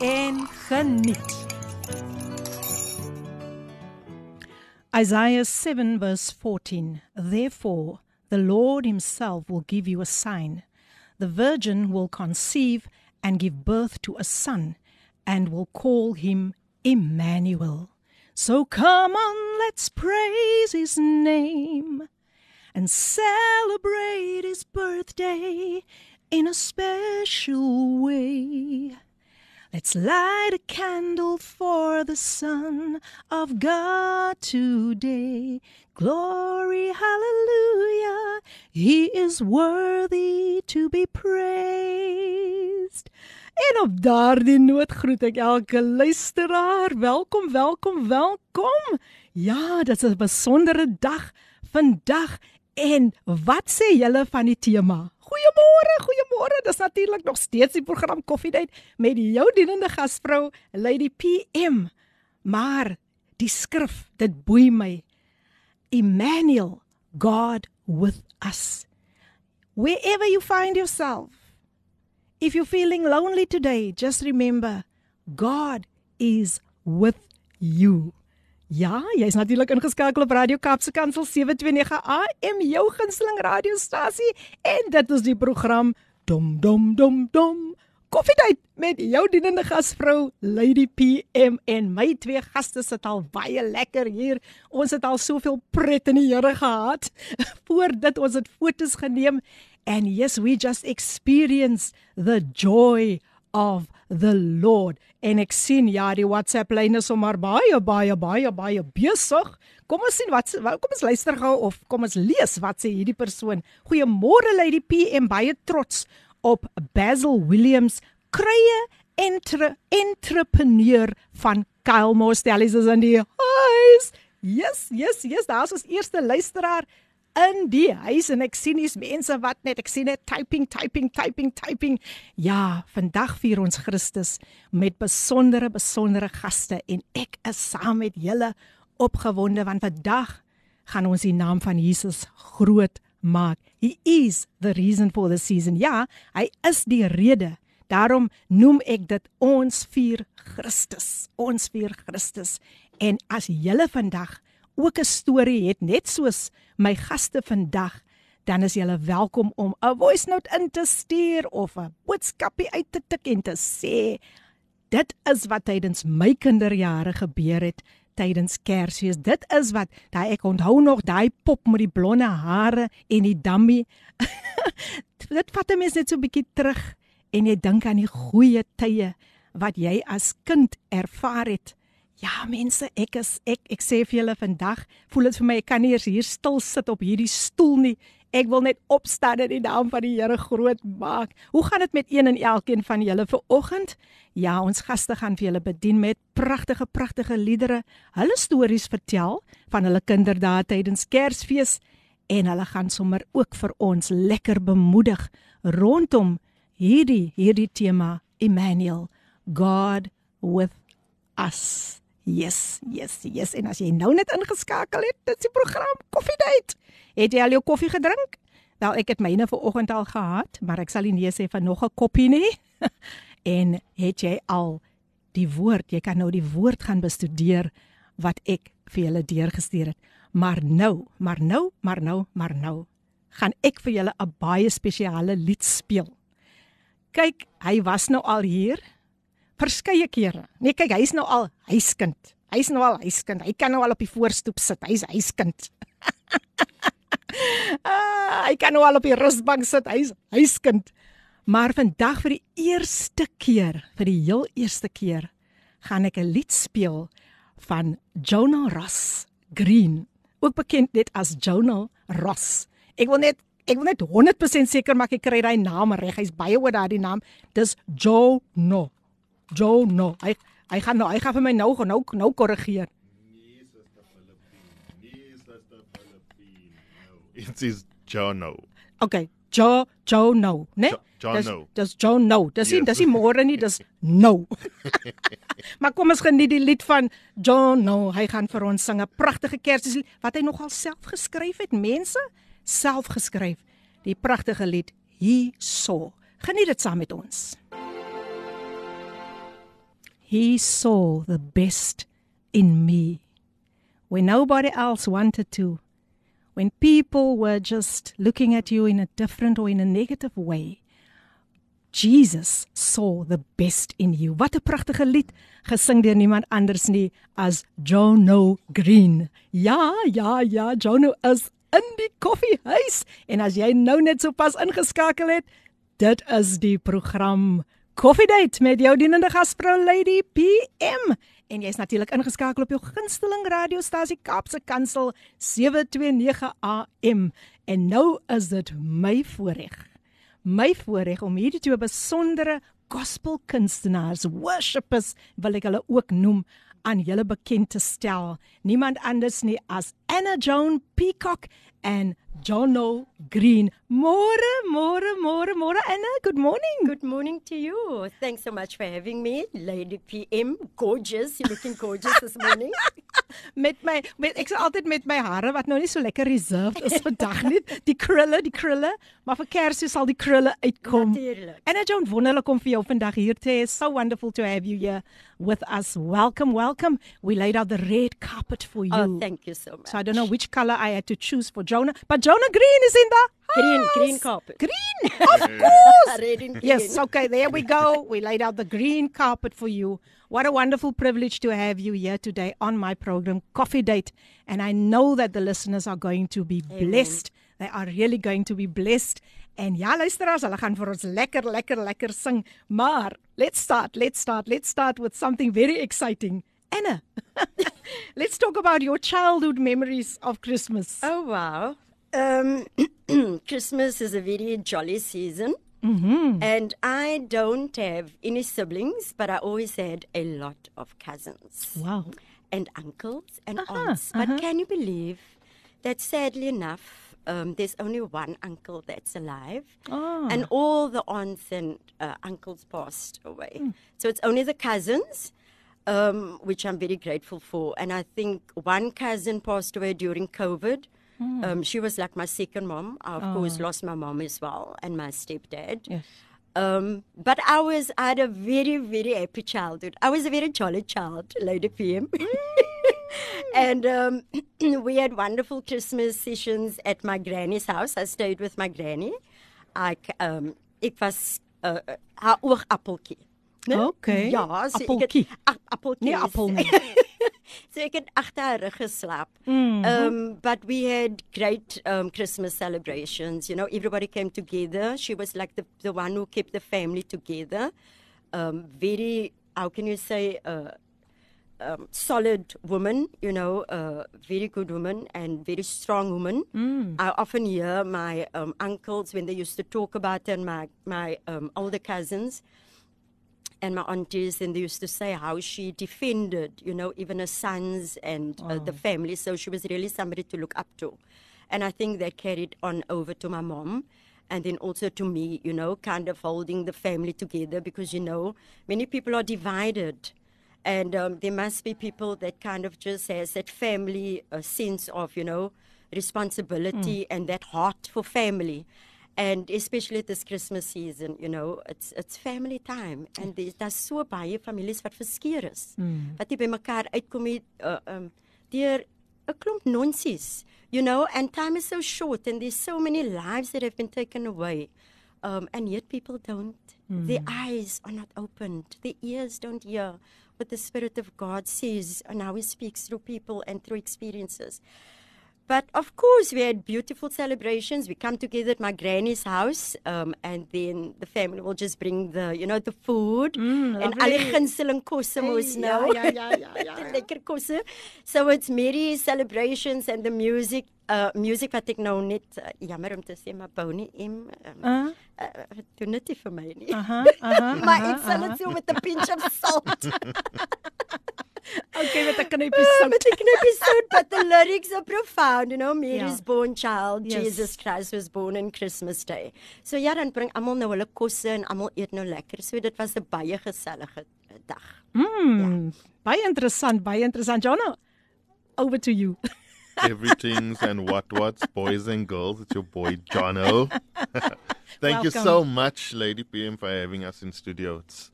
en geniet. Isaiah 7 verse 14 Therefore the Lord himself will give you a sign the virgin will conceive and give birth to a son and will call him Emmanuel So come on let's praise his name and celebrate his birthday in a special way. Let's light a candle for the Son of God today. Glory, hallelujah. He is worthy to be praised. En op daardie noot groet ek elke luisteraar. Welkom, welkom, welkom. Ja, dit is 'n besondere dag vandag. En wat sê julle van die tema? Goeiemôre, goeiemôre. Dis natuurlik nog steeds die program Koffiedייט met jou dienende gasvrou Lady PM. Maar die skrif, dit boei my. Emmanuel, God with us. Wherever you find yourself, if you're feeling lonely today, just remember God is with you. Ja, jy's natuurlik ingeskakel op Radio Kapse Kansel 729 AM, jou gunsteling radiostasie en dit is die program Dom Dom Dom Dom. Koffiedייט met jou dienende gasvrou Lady PM en my twee gaste sit al baie lekker hier. Ons het al soveel pret in die Here gehad voordat ons dit fotos geneem and yes we just experience the joy of the Lord. En ek sien ja, die WhatsApp lyn is sommer baie baie baie baie besig. Kom ons sien wat kom ons luister gou of kom ons lees wat sê hierdie persoon. Goeiemôre Lady PM, baie trots op Basil Williams, krye entre entrepreneur van Kyle Mostellies is in die huis. Yes, yes, yes, daar's ons eerste luisteraar in die huis en ek sien hier's mense wat net ek sien net typing typing typing typing. Ja vandag vier ons Christus met besondere besondere gaste en ek is saam met julle opgewonde want vandag gaan ons die naam van Jesus groot maak. He is the reason for the season. Ja hy is die rede. Daarom noem ek dit ons vier Christus ons vier Christus. En as julle vandag ook 'n storie het net soos my gaste vandag, dan is julle welkom om 'n voice note in te stuur of 'n boodskapie uit te tik en te sê dit is wat tydens my kinderjare gebeur het tydens Kersfees. Dit is wat daai ek onthou nog daai pop met die blonde hare en die dammie. dit vat my net so 'n bietjie terug en jy dink aan die goeie tye wat jy as kind ervaar het. Ja, mense, ek is ek ek sê vir julle vandag, voel dit vir my ek kan nie eers hier stil sit op hierdie stoel nie. Ek wil net opstaan en die naam van die Here groot maak. Hoe gaan dit met een en elkeen van julle vir oggend? Ja, ons gaste gaan vir julle bedien met pragtige pragtige liedere. Hulle stories vertel van hulle kinderdae tydens Kersfees en hulle gaan sommer ook vir ons lekker bemoedig rondom hierdie hierdie tema Emmanuel, God with us. Yes, yes, yes. En as jy nou net ingeskakel het, dit is die program Coffee Date. Het jy al jou koffie gedrink? Wel, ek het myne vanoggend al gehad, maar ek sal nie nee sê van nog 'n koppie nie. en het jy al die woord, jy kan nou die woord gaan bestudeer wat ek vir julle deurgestuur het. Maar nou, maar nou, maar nou, maar nou gaan ek vir julle 'n baie spesiale lied speel. Kyk, hy was nou al hier verskeie kere. Nee, kyk, hy's nou al huiskind. Hy's nou al huiskind. Hy kan nou al op die voorstoep sit. Hy's huiskind. ah, hy kan nou al op die rusbank sit. Hy's huiskind. Maar vandag vir die eerste keer, vir die heel eerste keer, gaan ek 'n lied speel van Jonah Ross Green, ook bekend net as Jonah Ross. Ek wil net ek wil net 100% seker maak ek kry daai naam reg. Hy's baie oor daardie naam. Dis Jonah Jono. Hy hy gaan nou hy gaan vir my nou nou nou korrigeer. Nee, Suster Philippine. Nee, Suster Philippine. No. It is Jono. Okay, Jo Jono, né? Jo- Dis- Jono. Dis Jono. Dis nie Yes. dis nie môre nie, dis nou. maar kom ons geniet die lied van Jono. Hy gaan vir ons sing 'n pragtige Kerslied wat hy nogal self geskryf het, mense, self geskryf. Die pragtige lied He Saw. Geniet dit saam met ons. He saw the best in me when nobody else wanted to. When people were just looking at you in a different or in a negative way. Jesus saw the best in you. Wat 'n pragtige lied gesing deur niemand anders nie as Jono Green. Ja, ja, ja, Jono is in die koffiehuis en as jy nou net sopas ingeskakel het, dit is die program Coffee Date met jou dienende gasvrou Lady PM. En jy's natuurlik ingeskakel op jou gunsteling radiostasie Kaapse Kansel 729 AM. En nou is dit my voorreg my voorreg om hierdie twee besondere gospel kunstenaars, worshipers wil ek hulle ook noem aan julle bekend te stel. Niemand anders nie as Anna Joan Peacock en Jono Green. Môre, môre, môre, môre Anna, good morning. Good morning to you. Thanks so much for having me, Lady PM. Gorgeous. You're looking gorgeous this morning. Met my met ek sê altyd met my hare wat nou nie so lekker reserved is vandag nie. Die krulle, die krulle, maar vir Kersfees sal die krulle uitkom. Natuurlijk. Anna Joan, wonderlik om vir jou vandag hier te hê. So wonderful to have you here with us. Welcome, welcome. We laid out the red carpet for you. Oh, thank you so much. so I don't know which color I had to choose for Jonah, but Jonah Green is in the Green, green carpet. Green, of course. Red and green. Yes, okay, there we go. We laid out the green carpet for you. What a wonderful privilege to have you here today on my program, Coffee Date. And I know that the listeners are going to be blessed. They are really going to be blessed. En ja, luisteraars, hulle gaan vir ons lekker, lekker, lekker sing. Maar let's start, let's start, let's start with something very exciting. Anna, let's talk about your childhood memories of Christmas. Oh, wow. Um, Christmas is a very jolly season. Mm-hmm. And I don't have any siblings, but I always had a lot of cousins Wow. and uncles and Uh-huh, aunts. But can you believe that sadly enough, um, there's only one uncle that's alive, Oh. and all the aunts and uh, uncles passed away. Hmm. So it's only the cousins, um, which I'm very grateful for. And I think one cousin passed away during COVID. Hmm. Um, she was like my second mom. I, of course, Oh. lost my mom as well and my stepdad. Yes. Um, but I was I had a very very happy childhood. I was a very jolly child, Lady PM, and um, we had wonderful Christmas sessions at my granny's house. I stayed with my granny. I um, ek was uh, uh, haar né? Okay. Ja, so ek Appeltjie. het ap- appeltjie. Nee, appel nie. so ek het agter rug geslaap. Mhm. Um, but we had great um, Christmas celebrations. You know, everybody came together. She was like the, the one who kept the family together. Um, very, how can you say, uh, um, solid woman, you know, uh, very good woman and very strong woman. I often hear my um, uncles when they used to talk about her and my, my um, older cousins and my aunties, and they used to say how she defended, you know, even her sons and uh, the family. So she was really somebody to look up to. And I think that carried on over to my mom. And then also to me, you know, kind of holding the family together because, you know, many people are divided. And um, there must be people that kind of just has that family uh, sense of, you know, responsibility and that heart for family. And especially this Christmas season, you know, it's it's family time and there's daar's so baie families wat verskeer is. Wat nie by mekaar uitkom nie uh, um deur 'n klomp nonsies, you know, and time is so short and there's so many lives that have been taken away. Um, and yet people don't, their eyes are not opened, their ears don't hear what the Spirit of God says and how He speaks through people and through experiences. But of course, we had beautiful celebrations. We come together at my granny's house, um, and then the family will just bring the, you know, the food and alle gunsteling kosse mos nou. ja, ja, ja, ja, lekker kosse. So it's merry celebrations and the music. Uh musiek wat ek nou net uh, jammer om te sê maar Bonnie M um, Uh, uh, doen dit nie vir my nie. aha, aha. maar aha, ek sal dit so met 'n pinch of salt. Okay, met 'n knippie Ah, sout. met 'n knippie sout, but the lyrics are profound, you know, Mary's Ja. born child, Yes. Jesus Christ was born on Christmas Day. So ja, dan bring almal nou hulle kosse en almal eet nou lekker. So dit was 'n baie gesellige eh, dag. Mm, baie interessant, baie interessant. Jana, over to you. Everything's and what what's boys and girls. It's your boy Jono. Thank you so much, Lady PM, for having us in studio. It's,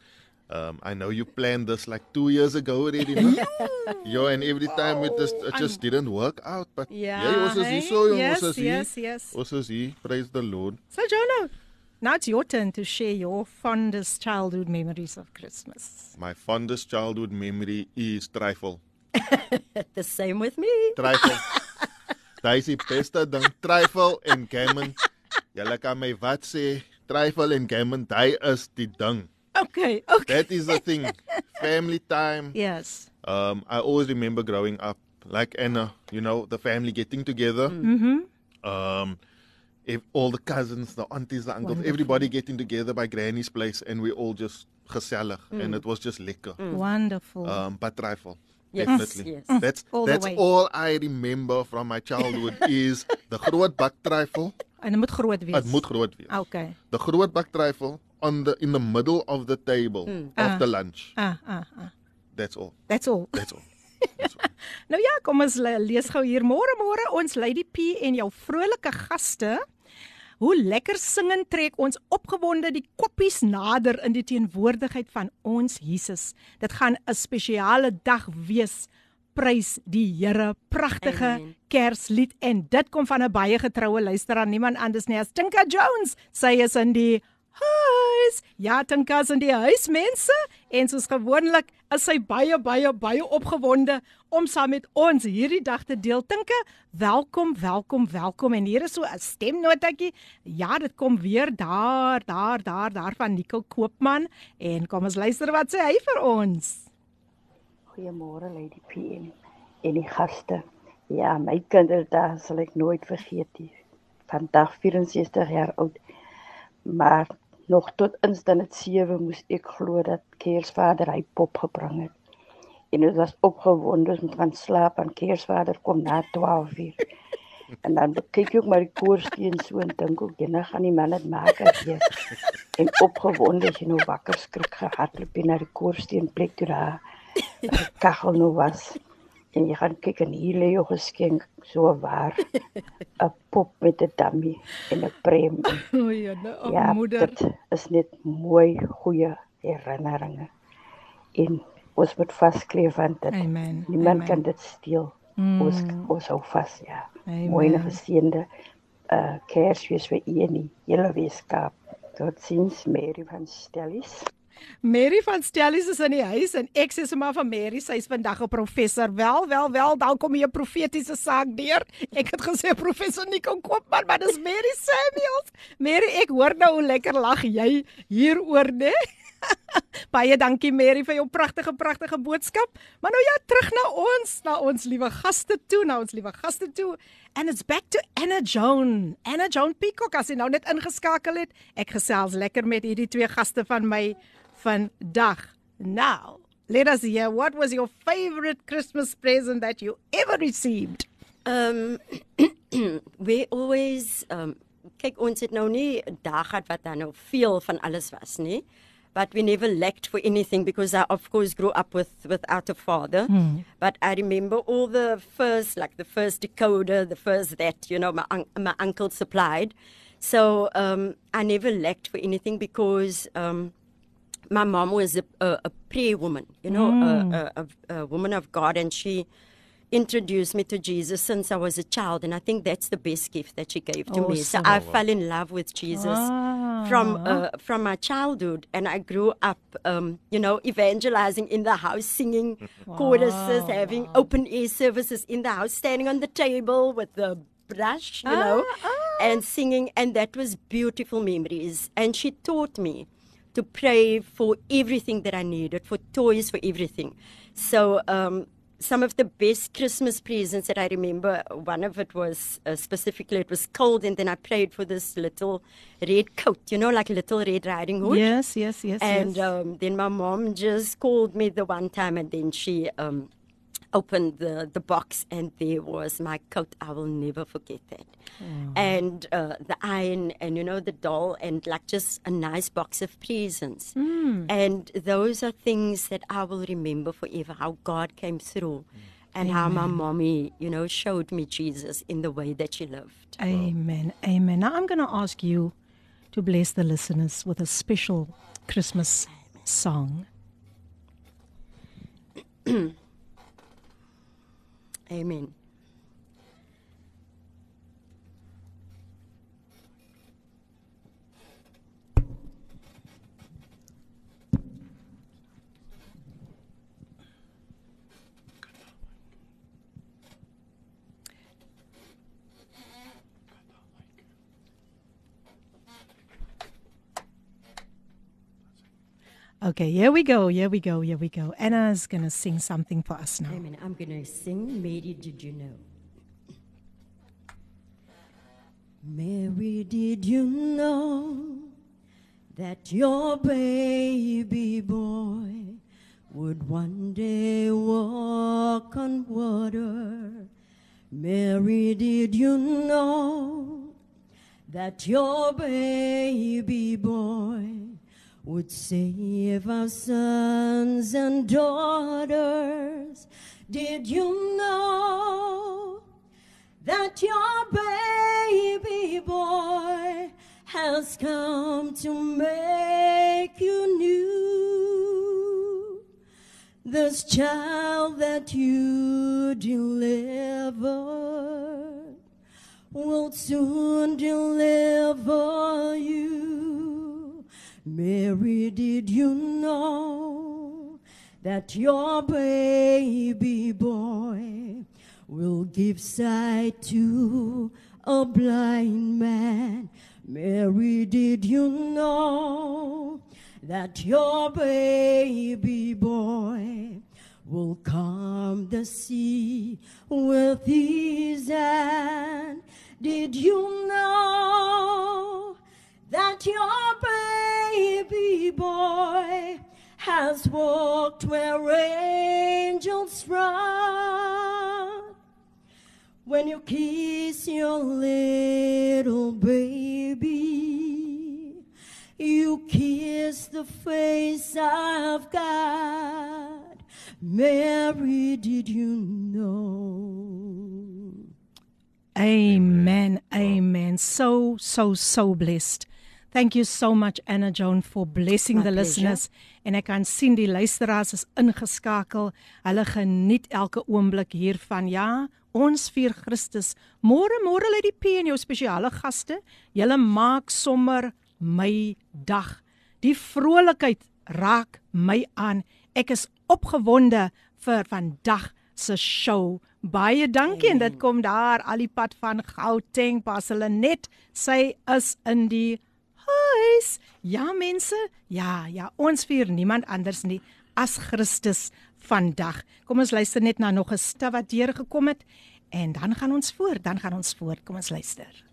um, I know you planned this like two years ago already. No? Yo, and every time it just it just didn't work out. But Yeah, yeah, also hey? so Yes, also yes, yes. also see. Praise the Lord. So Jana, now it's your turn to share your fondest childhood memories of Christmas. My fondest childhood memory is trifle. The same with me. Trifle. Die beste ding, trifle en gammon. Julle kan my wat sê, trifle en gammon, daai is die ding. Okay, okay. That is the thing. Family time. Yes. Um, I always remember growing up, like Anna, you know, the family getting together. Mhm. Um, if all the cousins, the aunties, the uncles, everybody getting together by Granny's place, and we all just gesellig, and it was just lekker. Wonderful. Um, but trifle. Yes, Definitely. yes. That's All the that's all I remember from my childhood is the groot bak trifle. en dit moet groot wees. Het moet groot wees. Okay. The groot bak trifle on the in the middle of the table after lunch. Ah, ah, ah. That's all. That's all. That's all. That's all. Nou ja, kom ons le- lees gou hier môre môre ons Lady P en jou vrolike gaste. Hoe lekker singend trek ons opgewonde die koppies nader in die teenwoordigheid van ons Jesus. Dit gaan 'n spesiale dag wees. Prys die Here. Pragtige Amen. Kerslied en dit kom van 'n baie getroue luisteraar, niemand anders nie as Tinka Jones. Sy is in die huis. Ja, Tinka is in die huis, mense. En soos gewoonlik is sy baie baie baie opgewonde om saam met ons hierdie dag te deel. Tinka, welkom, welkom, welkom. En hier is so 'n stemnotetjie. Ja, dit kom weer daar, daar, daar, daar van Nico Koopman en kom ons luister wat sê hy vir ons. Goeiemôre Lady PM en die gaste. Ja, my kinderdae sal ek nooit vergeet nie. Vandag 64 jaar oud. Maar nog tot instant het 7 moes ek glo dat Kersvader hy pop gebring het. En dit was opgewonde ons moet gaan slaap en Kersvader kom na 12 uur. En dan kyk ek ook maar die koorsteen so en dink ook jy nou gaan die man dit maak as jy en opgewonde as jy nou wakker skrik gehardloop na die koorsteen plek toe daar kachel nou was. En jy gaan kyk en hier lê jou geskenk so waar 'n pop met 'n dummy en 'n prem. O ja, nou, Ja, moeder. dit is net mooi goeie herinneringe. En ons moet vaskleef aan dit. Amen. Niemand Amen. kan dit steel. Mm. Ons ons hou vas, ja. Amen. Mooi en geseënde uh Kersfees vir u en die hele Weskaap. Totsiens Mary van Stellies. Mary van Stellies is in die huis en ek sê sommer van Mary, sy's vandag 'n professor. Wel, wel, wel, dan kom hier 'n profetiese saak deur. Ek het gesê professor Nico Koopman, maar dis Mary Samuels. Mary, ek hoor nou hoe lekker lag jy hieroor, né? Baie dankie Mary vir jou pragtige pragtige boodskap. Maar nou ja, terug na ons, na ons liewe gaste toe, na ons liewe gaste toe. And it's back to Anna Joan. Anna Joan Peacock as jy nou net ingeskakel het. Ek gesels lekker met hierdie twee gaste van my vandag. Now, let us hear what was your favorite Christmas present that you ever received? Um we always um kyk ons het nou nie 'n dag gehad wat daar nou veel van alles was nie. But we never lacked for anything because I of course grew up with without a father. But I remember all the first like the first decoder, the first that, you know, my un- my uncle supplied. So um I never lacked for anything because um my mom was a, a, a prayer woman, you know, a, a, a, a woman of God, and she introduced me to Jesus since I was a child, and I think that's the best gift that she gave to me. So I fell in love with Jesus from uh, from my childhood, and I grew up, um, you know, evangelizing in the house, singing choruses, having open air services in the house, standing on the table with the brush, you know, and singing, and that was beautiful memories. And she taught me to pray for everything that I needed, for toys, for everything. So um, some of the best Christmas presents that I remember. One of it was uh, specifically it was cold, and then I prayed for this little red coat, you know, like a little Red Riding Hood. Yes, yes, yes. And yes. um, then my mom just called me the one time, and then she um, opened the, the box, and there was my coat. I will never forget that. Mm. And uh, the iron, and you know, the doll, and like just a nice box of presents. Mm. And those are things that I will remember forever how God came through. Mm. And how my mommy, you know, showed me Jesus in the way that she lived. Amen. Amen. Now I'm going to ask you to bless the listeners with a special Christmas song. Amen. Okay, here we go. Here we go. Here we go. Anna's going to sing something for us now. I'm going to sing Mary, did you know? Mary, did you know that your baby boy would one day walk on water? Mary, did you know that your baby boy would save our sons and daughters? Did you know that your baby boy has come to make you new? This child that you delivered will soon deliver you. Mary, did you know that your baby boy will give sight to a blind man? Mary, did you know that your baby boy will calm the sea with his hand? Did you know that your baby boy has walked where angels run? When you kiss your little baby, you kiss the face of God. Mary, did you know? Amen. Amen. So, so, so blessed. Thank you so much Anna Joan for blessing My the pleasure. listeners. En ek kan sien die luisteraars is ingeskakel. Hulle geniet elke oomblik hiervan. Ja, ons vier Christus. Môre môre lê die P en jou spesiale gaste. Julle maak sommer my dag. Die vrolikheid raak my aan. Ek is opgewonde vir vandag se show. Baie dankie en dit kom daar al die pad van Gauteng pas hulle net. Sy is in die huis. Ja mense, ja, ja, ons vier niemand anders nie as Christus vandag. Kom ons luister net na nog 'n stap wat deur gekom het en dan gaan ons voort, dan gaan ons voort. Kom ons luister.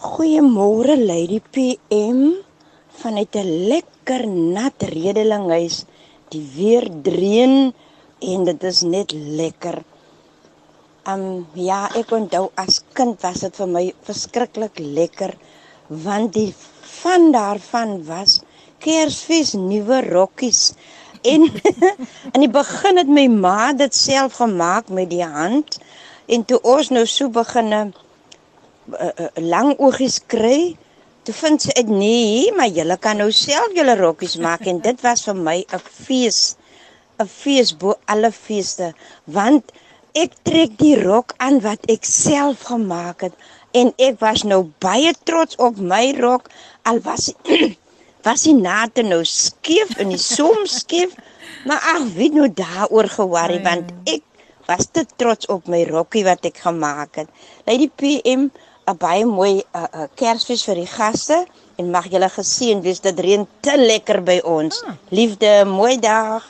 Goeiemôre Lady PM vanuit 'n lekker nat redelinghuis. Die weer dreun en dit is net lekker. Um ja, ek onthou as kind was dit vir my verskriklik lekker want die van daarvan was Kersfees nuwe rokkies. En in die begin het my ma dit self gemaak met die hand en toe ons nou so beginne uh, uh, lang oogies kry. Toe vind sy uit nee, maar julle kan nou self julle rokkies maak en dit was vir my 'n fees. 'n Fees bo alle feeste want ek trek die rok aan wat ek self gemaak het en ek was nou baie trots op my rok al was was die nate nou skeef en die som skeef maar ag wie nou daaroor geworry want ek was te trots op my rokkie wat ek gemaak het. Lady PM 'n baie mooi uh, uh, Kersfees vir die gaste en mag julle geseën wees. Dit reën te lekker by ons. Ah. Liefde, mooi dag.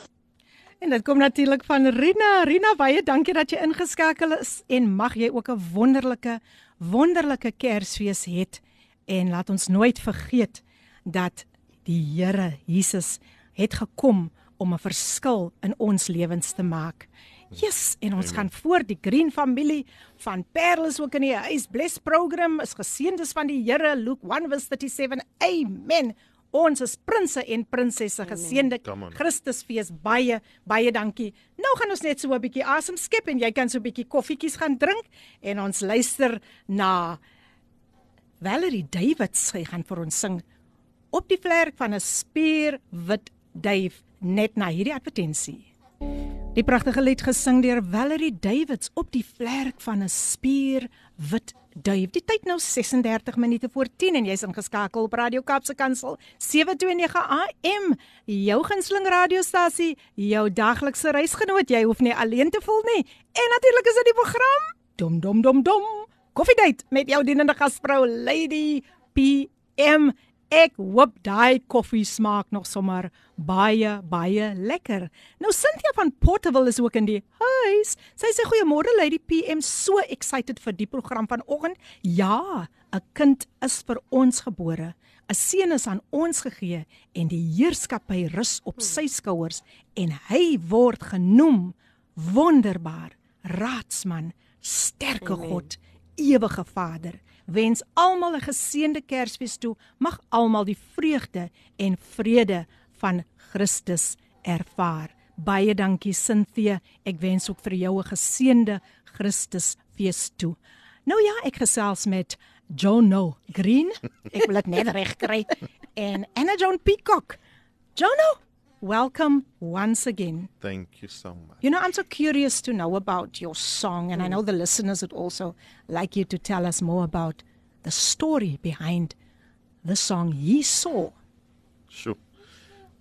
En dit kom natuurlik van Rina. Rina, baie dankie dat jy ingeskakel is en mag jy ook 'n wonderlike wonderlike Kersfees het en laat ons nooit vergeet dat die Here Jesus het gekom om 'n verskil in ons lewens te maak. Yes, en ons Amen. gaan voor die Green familie van Perles ook in die huis bless program is geseëndes van die Here Luke 1:37. Amen. Ons is prinses en prinsesse geseënde Christusfees baie baie dankie. Nou gaan ons net so 'n bietjie asem skep en jy kan so 'n bietjie koffietjies gaan drink en ons luister na Valerie Davids sy gaan vir ons sing op die vlerk van 'n spierwit duif net na hierdie advertensie. Die pragtige lied gesing deur Valerie Davids op die vlerk van 'n spierwit duif. Die tyd nou 36 minute voor 10 en jy's ingeskakel op Radio Kapse Kansel 729 AM. Jou gunsteling radiostasie, jou daglikse reisgenoot. Jy hoef nie alleen te voel nie. En natuurlik is dit die program Dom dom dom dom. Koffiedייט met jou dienende gasvrou Lady PM. Ek hoop daai koffie smaak nog sommer baie baie lekker. Nou Cynthia van Portable is ook in die huis. Sy sê goeiemôre Lady PM, so excited vir die program vanoggend. Ja, 'n kind is vir ons gebore. 'n Seun is aan ons gegee en die heerskappy rus op sy skouers en hy word genoem wonderbaar, raadsman, sterke God, ewige Vader wens almal 'n geseënde Kersfees toe. Mag almal die vreugde en vrede van Christus ervaar. Baie dankie Cynthia. Ek wens ook vir jou 'n geseënde Christusfees toe. Nou ja, ek gesels met Jono Green. Ek wil dit net reg kry. En Anna John Peacock. Jono, welcome once again. Thank you so much. You know, I'm so curious to know about your song, and mm. I know the listeners would also like you to tell us more about the story behind the song He Saw. Sure.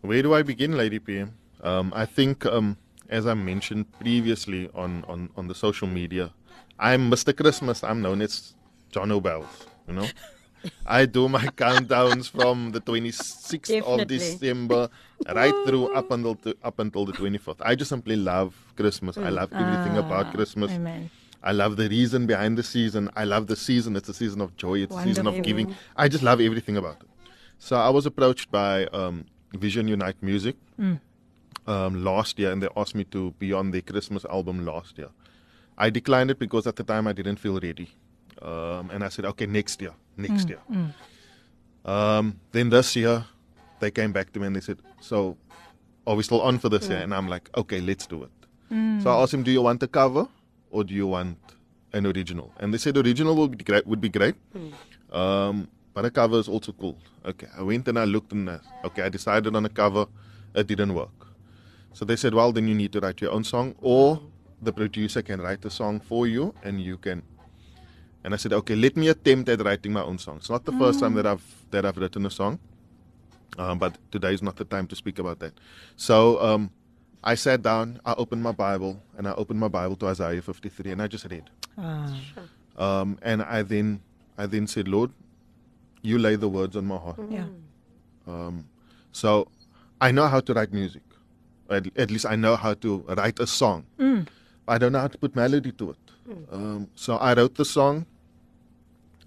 Where do I begin, Lady PM? Um, I think, um, as I mentioned previously on, on, on the social media, I'm Mr. Christmas. I'm known as Jono Bells, you know? I do my countdowns from the 26th Definitely. of December right through up until to, up until the 24th. I just simply love Christmas. Mm. I love everything ah, about Christmas. Amen. I love the reason behind the season. I love the season. It's a season of joy. It's a season of giving. I just love everything about it. So I was approached by um, Vision Unite Music mm. um, last year, and they asked me to be on the Christmas album last year. I declined it because at the time I didn't feel ready. Um, and I said, okay, next year, next mm, year. Mm. Um, then this year, they came back to me and they said, so are we still on for this year? And I'm like, okay, let's do it. Mm. So I asked him, do you want a cover or do you want an original? And they said original would be great. Would be great. Mm. Um, but a cover is also cool. Okay, I went and I looked and I, okay, I decided on a cover. It didn't work. So they said, well, then you need to write your own song, or the producer can write a song for you, and you can and I said, okay, let me attempt at writing my own song. It's not the mm. first time that I've that I've written a song, um, but today is not the time to speak about that. So um, I sat down, I opened my Bible, and I opened my Bible to Isaiah 53, and I just read. Ah. Um, and I then I then said, Lord, you lay the words on my heart. Mm. Yeah. Um, so I know how to write music. At, at, least I know how to write a song. Mm. I don't know how to put melody to it. Um, so I wrote the song,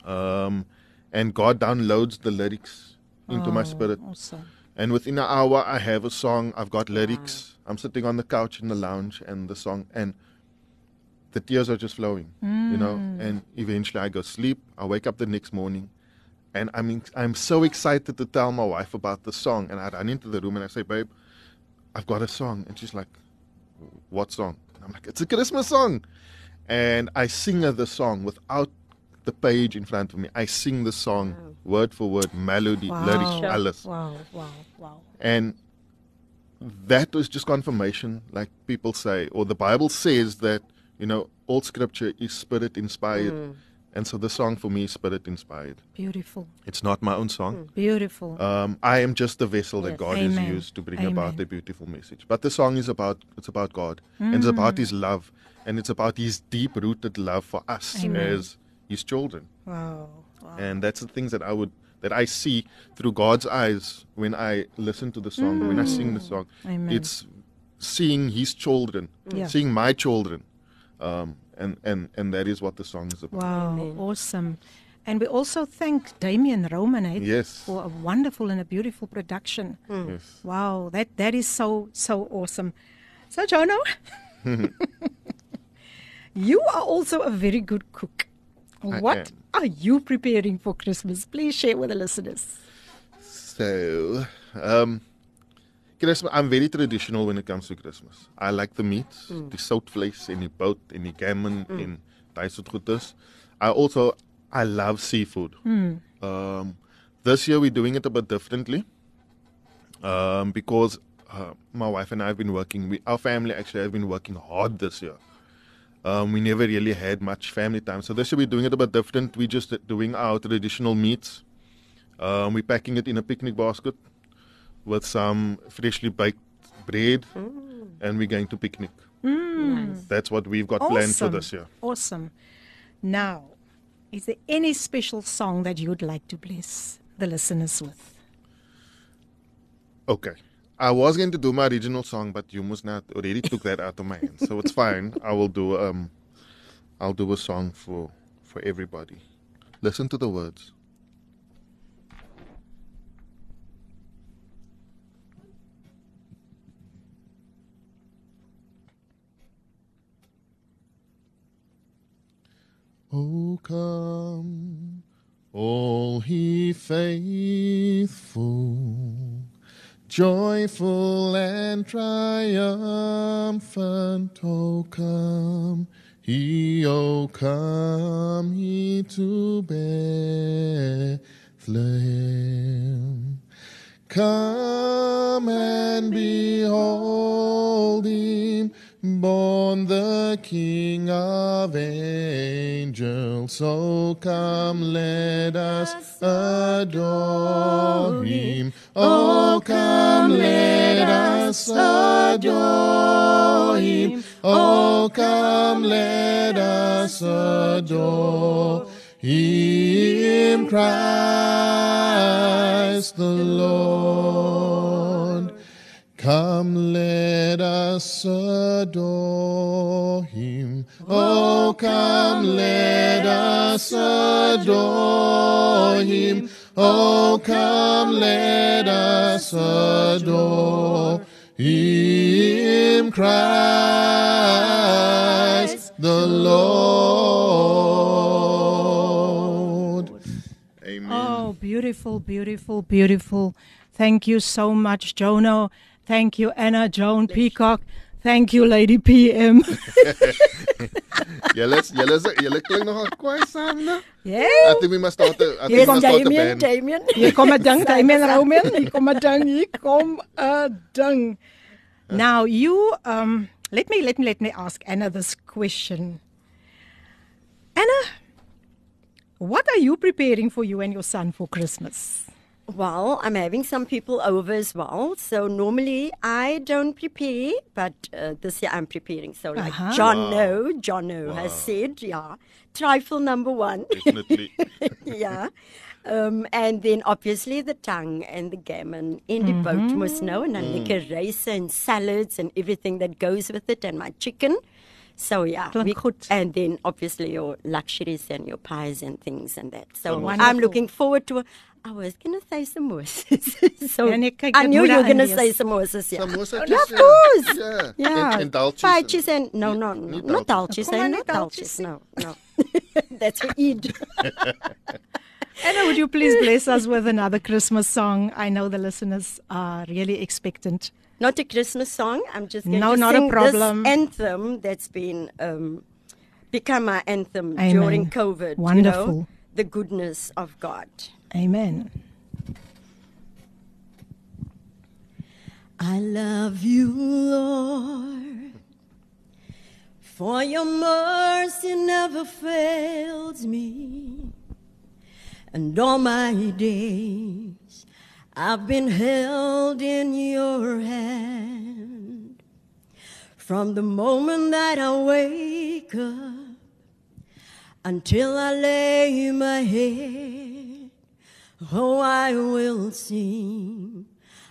um, and God downloads the lyrics into oh, my spirit. Awesome. And within an hour, I have a song. I've got lyrics. Wow. I'm sitting on the couch in the lounge, and the song, and the tears are just flowing, mm. you know. Mm. And eventually, I go sleep. I wake up the next morning, and I'm in, I'm so excited to tell my wife about the song. And I run into the room and I say, "Babe, I've got a song," and she's like, "What song?" And I'm like, "It's a Christmas song." And I sing the song without the page in front of me. I sing the song wow. word for word, melody, wow. lyrics, alles. Wow, wow, wow. And that was just confirmation, like people say, or the Bible says that, you know, all scripture is spirit inspired. Mm. And so the song for me is spirit inspired. Beautiful. It's not my own song. Mm. Beautiful. Um, I am just the vessel yes. that God Amen. has used to bring Amen. about a beautiful message. But the song is about it's about God. Mm. And it's about his love and it's about his deep rooted love for us Amen. as his children. Wow. wow. And that's the things that I would that I see through God's eyes when I listen to the song, mm. when I sing the mm. song. Amen. It's seeing his children, Yeah. seeing my children, um, and and and that is what the song is about. Wow, awesome. And we also thank Damien Roman eh, Yes. for a wonderful and a beautiful production. Yes. Wow, that that is so so awesome. So Jono, you are also a very good cook. I What am. are you preparing for Christmas? Please share with the listeners. So, um, Christmas, I'm very traditional when it comes to Christmas. I like the meat, the soutvleis en die bout en die gammon en daai soort goeders. I also I love seafood. Um, this year we're doing it a bit differently. Um, because uh, my wife and I have been working. We, our family actually have been working hard this year. Um, we never really had much family time, so this year we're doing it a bit different. We're just doing our traditional meats. Um, we're packing it in a picnic basket with some freshly baked bread, and we're going to picnic. That's what we've got planned for this year. Awesome. Now, is there any special song that you'd like to bless the listeners with? Okay. I was going to do my original song, but you must not already took that out of my hands, so it's fine. I will do um, I'll do a song for for everybody. Listen to the words. Oh, come, all he faithful, joyful and triumphant. Oh, come, he, oh, come, he to Bethlehem. Come and behold him, born the King of angels. So come, let us adore him. Oh, come, let us adore him. Oh, come, let us adore him, Christ the Lord. Come, let us adore him. Oh, come, let us adore him. Oh, come, let us adore him, Christ the Lord. Amen. Oh, beautiful, beautiful, beautiful. Thank you so much, Jono. Thank you, Anna Joan Peacock. Thank you, Lady PM. Julle is julle is julle klink nogal kwaai saam, né? yeah. I think we must start a, I think we Yes, must start a Damien, band. Damien. Hier kom 'n ding, Damien Roman. Hier kom 'n ding, hier kom 'n ding. Now you um let me let me let me ask Anna this question. Anna, what are you preparing for you and your son for Christmas? Well, I'm having some people over as well. So normally I don't prepare, but uh, this year I'm preparing. So like Uh-huh. Jono, John No has said, yeah, trifle number one. Definitely. yeah. Um, and then obviously the tongue and the gammon in the boat must know, and then lekker rice and salads and everything that goes with it, and my chicken. So yeah, Klink goed. and then obviously your luxuries and your pies and things and that. So I'm looking forward to. I was gonna say samosas. so Ja, nee, kyk, I knew you were gonna wees. say samosas. Yeah. Samosa Yeah, of course. Yeah. Yeah, En, en daltjies. Paatjies and no, no, no, Nie not daltjies. daltjies. Eh, Not daltjies daltjies. No, no. That's for Eid. Anna, would you please bless us with another Christmas song? I know the listeners are really expectant. Not a Christmas song. I'm just going No, to not a problem. this anthem that's been um, become our anthem Amen. during COVID. You Wonderful. know, the goodness of God. Amen. I love you, Lord, for your mercy never fails me. And all my days I've been held in your hand. From the moment that I wake up until I lay my head, oh, I will sing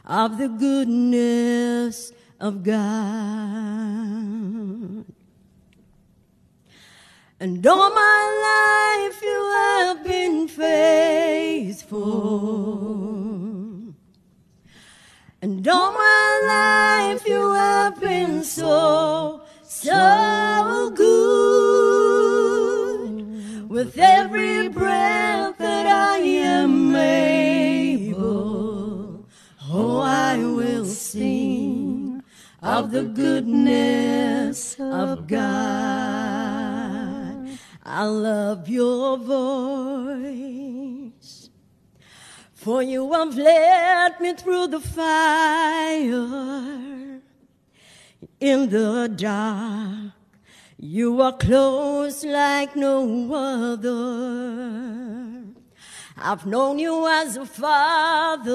of the goodness of God. And all my life you have been faithful. And all my life you have been so, so good. With every breath that I am able, oh, I will sing of the goodness of God. I love your voice. For you have led me through the fire in the dark. You are close like no other. I've known you as a father,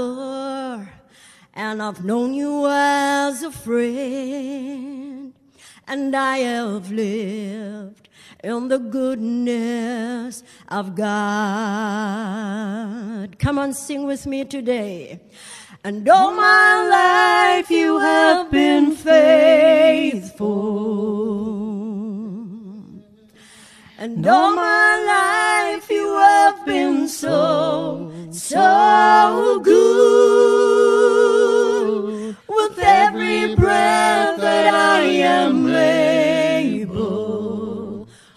and I've known you as a friend, and I have lived in the goodness of God. Come on, sing with me today. And all my life you have been faithful. And all my life you have been so, so good. With every breath that I am able,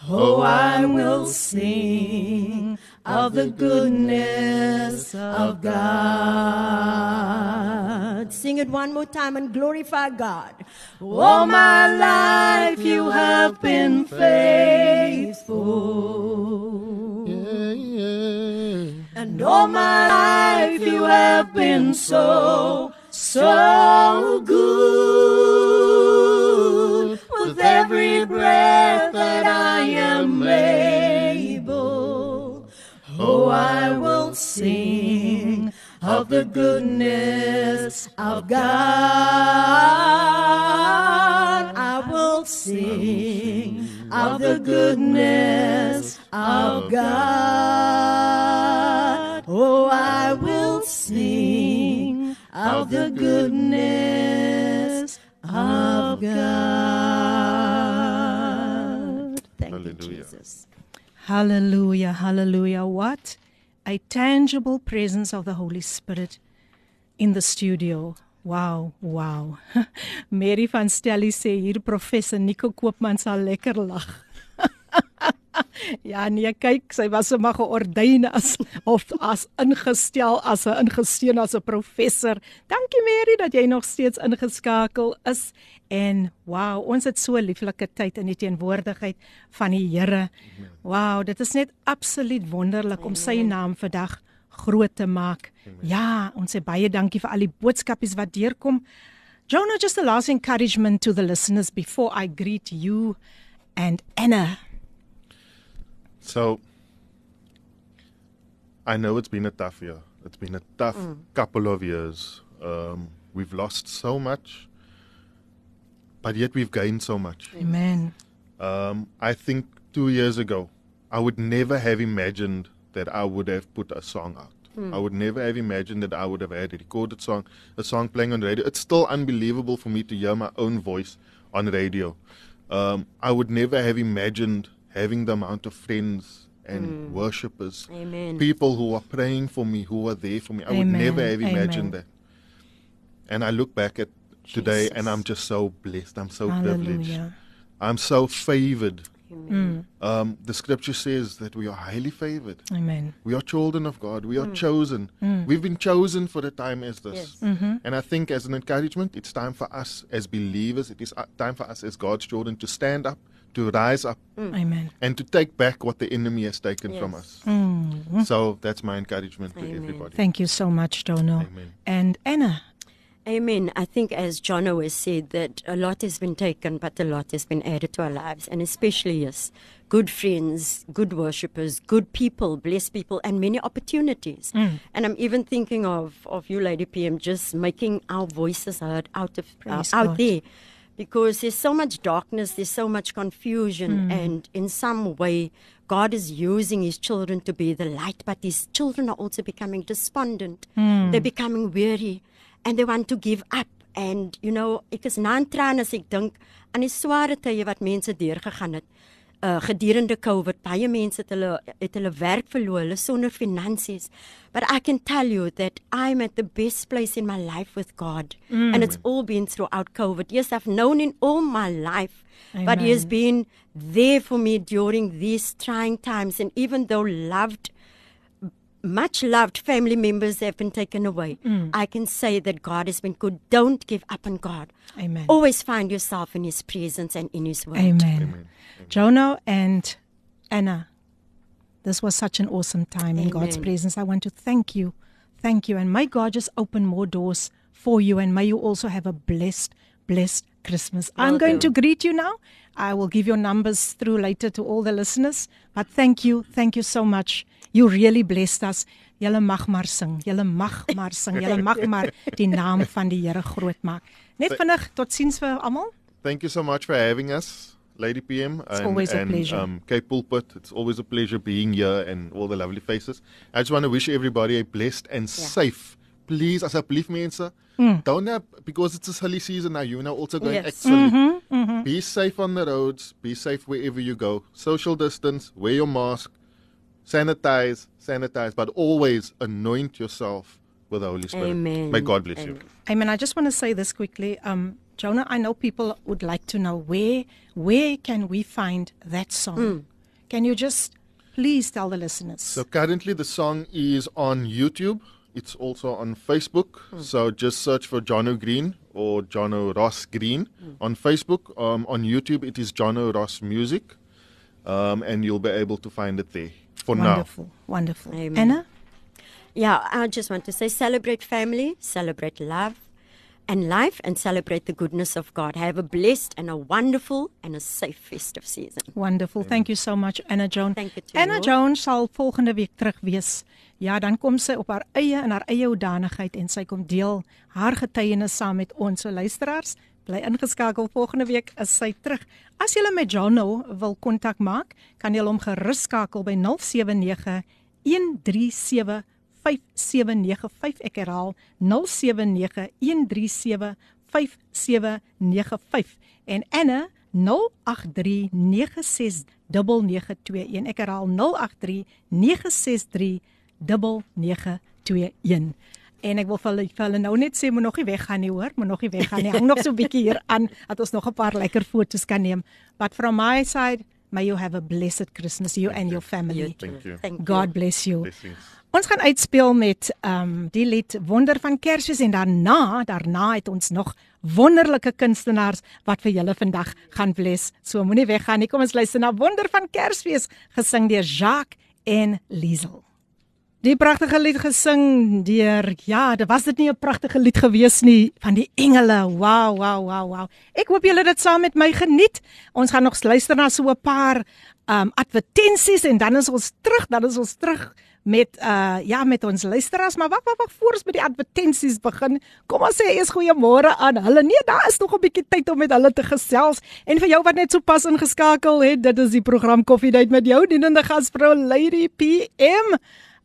oh, I will sing of the goodness of God. Sing it one more time and glorify God. All my life you have been faithful. Yeah, yeah. And all my life you have been so, so good. With every breath that I am able, oh, I will sing of the goodness of God. I will sing of the goodness of God. Oh, I will sing of the goodness of God. Thank you, Hallelujah. Jesus. Hallelujah, hallelujah. What a tangible presence of the Holy Spirit in the studio. Wow, wow. Mary van Stelly sê hier professor Nico Koopman sal lekker lag. ja nee, kyk, sy was sommer geordyn as of as ingestel as 'n ingesteun as 'n professor. Dankie Mary dat jy nog steeds ingeskakel is. En wow, ons het so 'n lieflike tyd in die teenwoordigheid van die Here. Wow, dit is net absoluut wonderlik om sy naam vandag groot te maak. Ja, ons sê baie dankie vir al die boodskapies wat deurkom. Jonah, just a last encouragement to the listeners before I greet you and Anna. So, I know it's been a tough year. It's been a tough couple of years. Um, we've lost so much, but yet we've gained so much. Amen. Um, I think two years ago, I would never have imagined that I would have put a song out. I would never have imagined that I would have had a recorded song, a song playing on the radio. It's still unbelievable for me to hear my own voice on radio. Um, I would never have imagined having the amount of friends and worshippers, Amen. people who are praying for me, who are there for me. I would never have imagined Amen. that. And I look back at today Jesus. and I'm just so blessed. I'm so privileged. I'm so favored. Mm. Um, the scripture says that we are highly favored. Amen. We are children of God. We are chosen. We've been chosen for a time as this. Yes. Mm-hmm. And I think, as an encouragement, it's time for us as believers, it is uh, time for us as God's children to stand up, to rise up, Amen. and to take back what the enemy has taken from us. Mm. So that's my encouragement to everybody. Thank you so much, Jono. Amen. And Anna. Amen. I think, as John always said, that a lot has been taken, but a lot has been added to our lives, and especially yes, good friends, good worshippers, good people, blessed people, and many opportunities. And I'm even thinking of of you, Lady PM, just making our voices heard out of uh, out God. there. Because there's so much darkness, there's so much confusion, and in some way, God is using His children to be the light, but His children are also becoming despondent. They're becoming weary, and they want to give up. and you know, ek is na in trane as ek dink aan die sware tye wat mense deurgegaan het. Uh gedurende COVID, baie mense het hulle het hulle werk verloor, hulle sonder finansies. But I can tell you that I'm at the best place in my life with God. Mm. And it's all been throughout COVID. Yes, I've known in all my life. Amen. But he has been there for me during these trying times and even though loved much loved family members have been taken away. Mm. I can say that God has been good. Don't give up on God. Amen. Always find yourself in His presence and in His word. Amen. Amen. Jono and Anna, this was such an awesome time Amen. in God's presence. I want to thank you. Thank you. And may God just open more doors for you. And may you also have a blessed, blessed Christmas. Well I'm going to greet you now. I will give your numbers through later to all the listeners. But thank you. Thank you so much. You really blessed us. Julle mag maar sing. Julle mag maar sing. Julle mag maar die naam van die Here groot maak. Net vinnig totsiens vir almal. Thank you so much for having us. Lady PM it's and, always a and pleasure. um Cape Pulpit. It's always a pleasure being here and all the lovely faces. I just want to wish everybody a blessed and yeah. safe. Please asseblief mense, mm. don't have because it's a silly season now. You know also going yes. actually mm-hmm, mm-hmm. be safe on the roads, be safe wherever you go. Social distance, wear your mask, sanitize, sanitize, but always anoint yourself with the Holy Spirit. Amen. May God bless Amen. you. Amen. I just want to say this quickly. Um, Jono, I know people would like to know where where can we find that song? Mm. Can you just please tell the listeners? So currently the song is on YouTube. It's also on Facebook. Mm. So just search for Jono Green or Jono Ross Green mm. on Facebook. Um, on YouTube it is Jono Ross Music. Um, and you'll be able to find it there for wonderful, now. Wonderful, wonderful. Anna? Yeah, I just want to say celebrate family, celebrate love and life, and celebrate the goodness of God. Have a blessed and a wonderful and a safe festive season. Wonderful. Thank you so much, Anna Jones. Thank you Anna you. Jones sal volgende week terug wees. Ja, dan kom sy op haar eie en haar eie hoedanigheid en sy kom deel haar getuienis saam met ons so luisteraars. Bly ingeskakel volgende week is sy terug. As jy met Jono wil kontak maak, kan jy hom gerus skakel by 079 137 5795 ek herhaal 079 137 5795 en Anna 0839699921 ek herhaal 0839639921 En ek wil vir hulle, vir hulle nou net sê moet nog nie weggaan nie hoor, moet nog nie weggaan nie. Hang nog so 'n bietjie hier aan dat ons nog 'n paar lekker foto's kan neem. But from my side, may you have a blessed Christmas you Thank and you. your family. Thank you. Thank God bless you. Blessings. Ons gaan uitspeel met ehm um, die lied Wonder van Kersfees en daarna, daarna het ons nog wonderlike kunstenaars wat vir julle vandag gaan bless. So moenie weggaan nie. Kom ons luister na Wonder van Kersfees gesing deur Jacques en Liesel. Die pragtige lied gesing deur ja, dit was dit nie 'n pragtige lied gewees nie van die engele. Wow, wow, wow, wow. Ek hoop julle het dit saam met my geniet. Ons gaan nog luister na so 'n paar um advertensies en dan is ons terug, dan is ons terug met uh ja met ons luisteraars maar wag wag wag voor ons met die advertensies begin kom ons sê eers goeiemôre aan hulle. Nee daar is nog 'n bietjie tyd om met hulle te gesels. En vir jou wat net so pas ingeskakel het dit is die program Coffee Date met jou dienende gasvrou Lady PM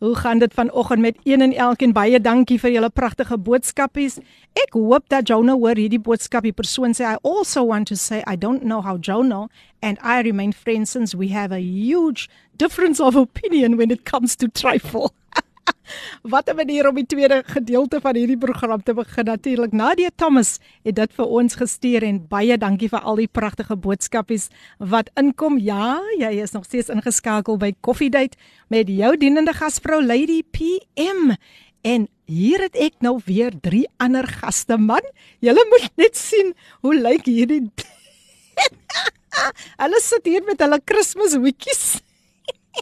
Hoe gaan dit vanoggend met een en elkeen? Baie dankie vir julle pragtige boodskapies. Ek hoop dat Jonah hoor hierdie boodskap. Die persoon sê I also want to say I don't know how Jonah and I remain friends since we have a huge difference of opinion when it comes to trifle. Wat 'n manier om die tweede gedeelte van hierdie program te begin. Natuurlik Nadia Thomas het dit vir ons gestuur en baie dankie vir al die pragtige boodskapies wat inkom. Ja, jy is nog steeds ingeskakel by Coffee Date met jou dienende gasvrou Lady PM. En hier het ek nou weer drie ander gaste man. Julle moet net sien hoe lyk hierdie Hulle sit hier met hulle Kershoedjies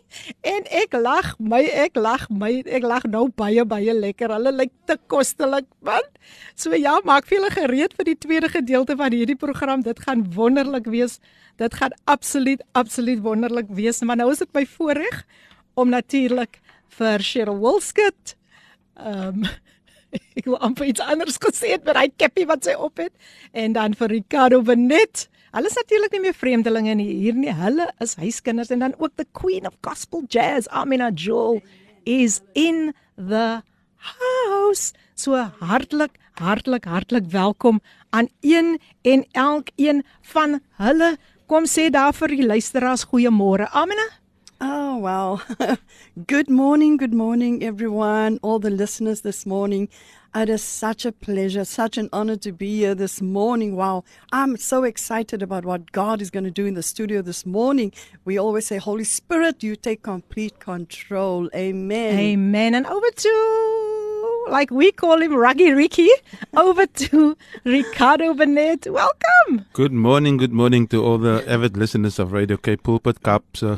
en ek lag my ek lag my ek lag nou baie baie lekker. Hulle lyk te kostelik man. So ja maak vir julle gereed vir die tweede gedeelte van hierdie program. Dit gaan wonderlik wees. Dit gaan absoluut absoluut wonderlik wees. Maar nou is dit my voorreg om natuurlik vir Cheryl Wilskut ehm um, ek wil amper iets anders gesê het met hy keppie wat sy op het. En dan vir Ricardo Benet Hulle is natuurlik nie meer vreemdelinge nie hier nie. Hulle is huiskinders en dan ook the queen of gospel jazz, Amina Joel is in the house. So hartlik, hartlik, hartlik welkom aan een en elkeen van hulle. Kom sê daar vir die luisteraars goeiemôre. Amina. Oh, wow. good morning, good morning, everyone, all the listeners this morning. It is such a pleasure, such an honor to be here this morning. Wow, I'm so excited about what God is going to do in the studio this morning. We always say, Holy Spirit, you take complete control. Amen. Amen. And over to, like we call him, Ruggy Ricky, over to Ricardo Burnett. Welcome. Good morning, good morning to all the avid listeners of Radio K Pulpit Cups. Uh,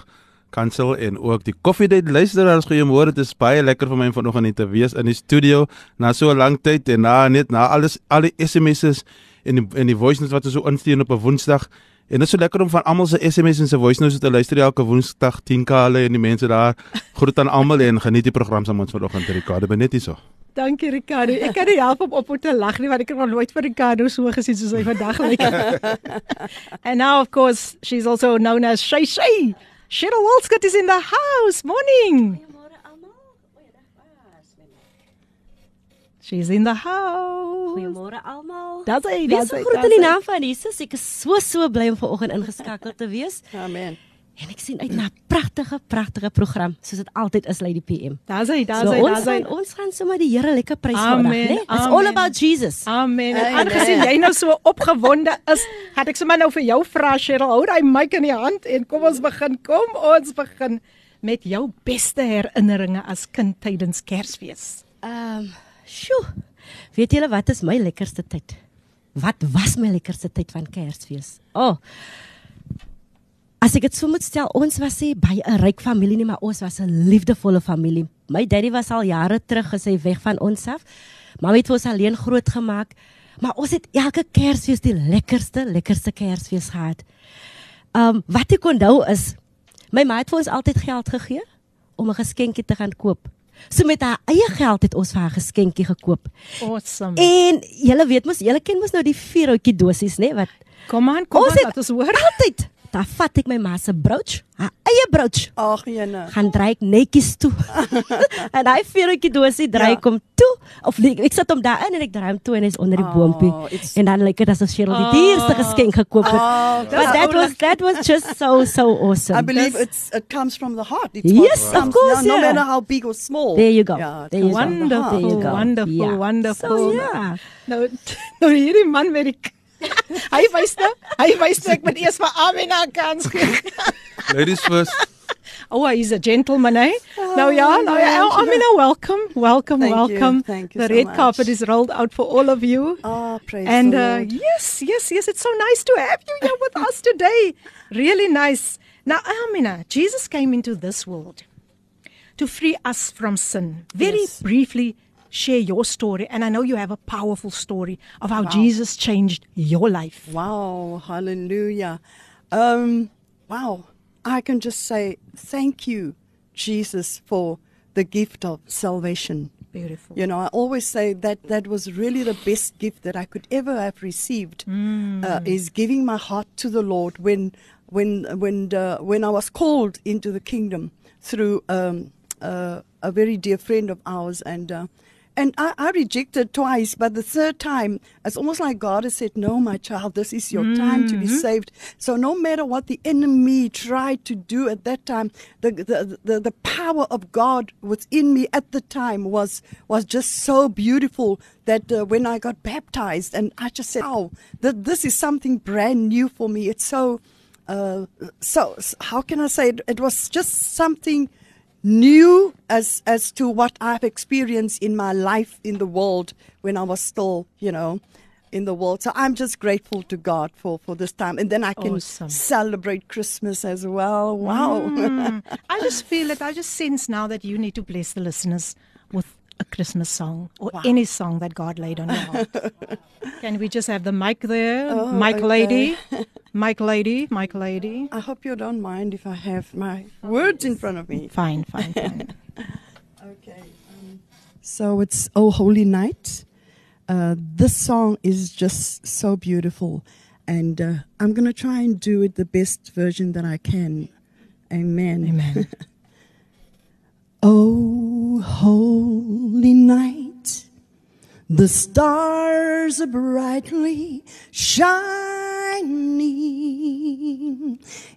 kansel en ook die koffiedייט luisteraars goeiemôre dit is baie lekker vir my vanoggend hier te wees in die studio na so 'n lang tyd en na net na alles al die SMS's en die en die voice notes wat ons so instuur op 'n Woensdag en dit is so lekker om van almal se SMS en se voice notes te luister elke Woensdag 10 kale en die mense daar groet aan almal en geniet die program saam met ons vanoggend Ricardo ben net hierso Dankie Ricardo. Ek kan nie help om op op te lag nie want ek het nog nooit vir Ricardo so gesien soos hy vandag lyk. And now of course she's also known as Shay Shay. Cheryl Walskut is in the house. Morning. She's in the house. Goeiemôre almal. Dis hy, dis hy. Groet in die naam van Jesus. Ek is so so bly om vanoggend ingeskakel te wees. Amen. En ek sien uit na 'n pragtige pragtige program soos dit altyd is Lady PM. Daar's hy, daar's so, hy, daar's hy. Ons, ons gaan sommer die Here lekker prys vandag, né? It's all about Jesus. Amen. En aangesien jy nou so opgewonde is, gaan ek sommer nou vir jou vra Cheryl, hou daai mic in die hand en kom ons begin. Kom ons begin met jou beste herinneringe as kind tydens Kersfees. Ehm, um, sjoe. Weet julle wat is my lekkerste tyd? Wat was my lekkerste tyd van Kersfees? Oh. As ek dit so moet stel, ons was nie by 'n ryk familie nie, maar ons was 'n liefdevolle familie. My daddy was al jare terug gesê weg van ons af. Mamma het ons alleen grootgemaak, maar ons het elke Kersfees die lekkerste, lekkerste Kersfees gehad. Um wat ek onthou is, my ma het vir ons altyd geld gegee om 'n geskenkie te gaan koop. So met haar eie geld het ons vir haar geskenkie gekoop. Awesome. En julle weet mos, julle ken mos nou die vierhoutjie dosies, né, wat Kom aan, kom aan, laat ons hoor. Altyd dan vat ek my ma se brooch, haar eie brooch. Ag jene. Gaan dryk netjies toe. en hy vuurtjie dosie dryk ja. hom toe of nee, ek sit hom daarin en ek draai hom toe en hy's onder die oh, boompie. En dan lyk dit asof Cheryl die dierste geskenk gekoop het. Oh, But that was that was just so so awesome. I believe it's it comes from the heart. It's yes, of course. Yeah, no yeah. matter how big or small. There you go. Yeah, there you wonderful, go. There you go. Wonderful, yeah. wonderful. So, yeah. Nou nou hierdie man met die hy wys nou, hy wys nou ek moet eers vir Amina kans gee. Ladies first. Oh, he's a gentleman, eh? Oh, nou ja, nou ja, oh, Amina, welcome, welcome, Thank welcome. You. Thank you the so red much. carpet is rolled out for all of you. Oh, praise and the uh, Lord. yes, yes, yes, it's so nice to have you here with us today. Really nice. Now, Amina, Jesus came into this world to free us from sin. Very Yes. briefly, share your story. And I know you have a powerful story of how Wow. Jesus changed your life. Wow, hallelujah. Um, wow. I can just say thank you, Jesus, for the gift of salvation. Beautiful. You know, I always say that that was really the best gift that I could ever have received. Uh, is giving my heart to the Lord when when when uh, when I was called into the kingdom through um, uh, a very dear friend of ours, and uh, and I, I rejected twice, but the third time, it's almost like God has said, "No, my child, this is your time to be saved." So no matter what the enemy tried to do at that time, the the, the the power of God within me at the time was was just so beautiful that uh, when I got baptized, and I just said, "Oh, that this is something brand new for me." It's so. Uh, so how can I say it? It was just something new as as to what I've experienced in my life in the world when I was still, you know, in the world. So I'm just grateful to God for for this time, and then I can Awesome. celebrate Christmas as well. Wow. Mm. I just feel it. I just sense now that you need to bless the listeners a Christmas song or Wow. any song that God laid on your heart. Can we just have the mic there? Oh, mic okay. lady. Mic lady. Mic lady. I hope you don't mind if I have my words in front of me. Fine, fine, fine. Okay. Um, so it's Oh Holy Night. Uh, this song is just so beautiful. And uh, I'm going to try and do it the best version that I can. Amen. Amen. Oh, holy night, The stars are brightly shining.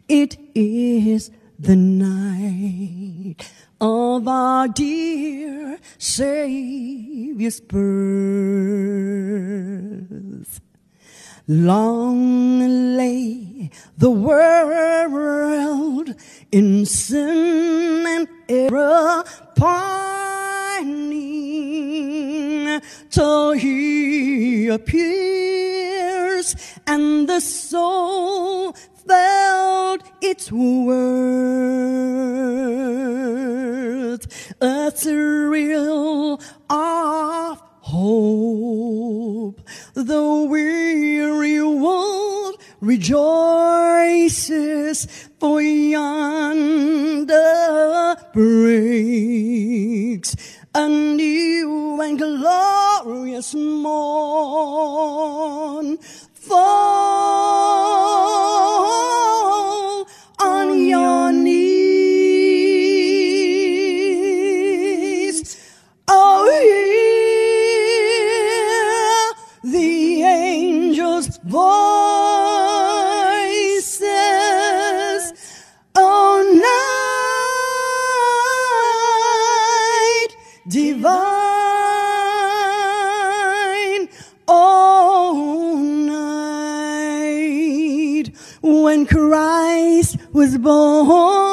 It is the night of our dear Savior's birth. Long lay the world in sin and error pining till he appears and the soul felt its worth. A thrill of hope. The weary world rejoices for yonder breaks a new and glorious morn. Fall on your knees. Was born.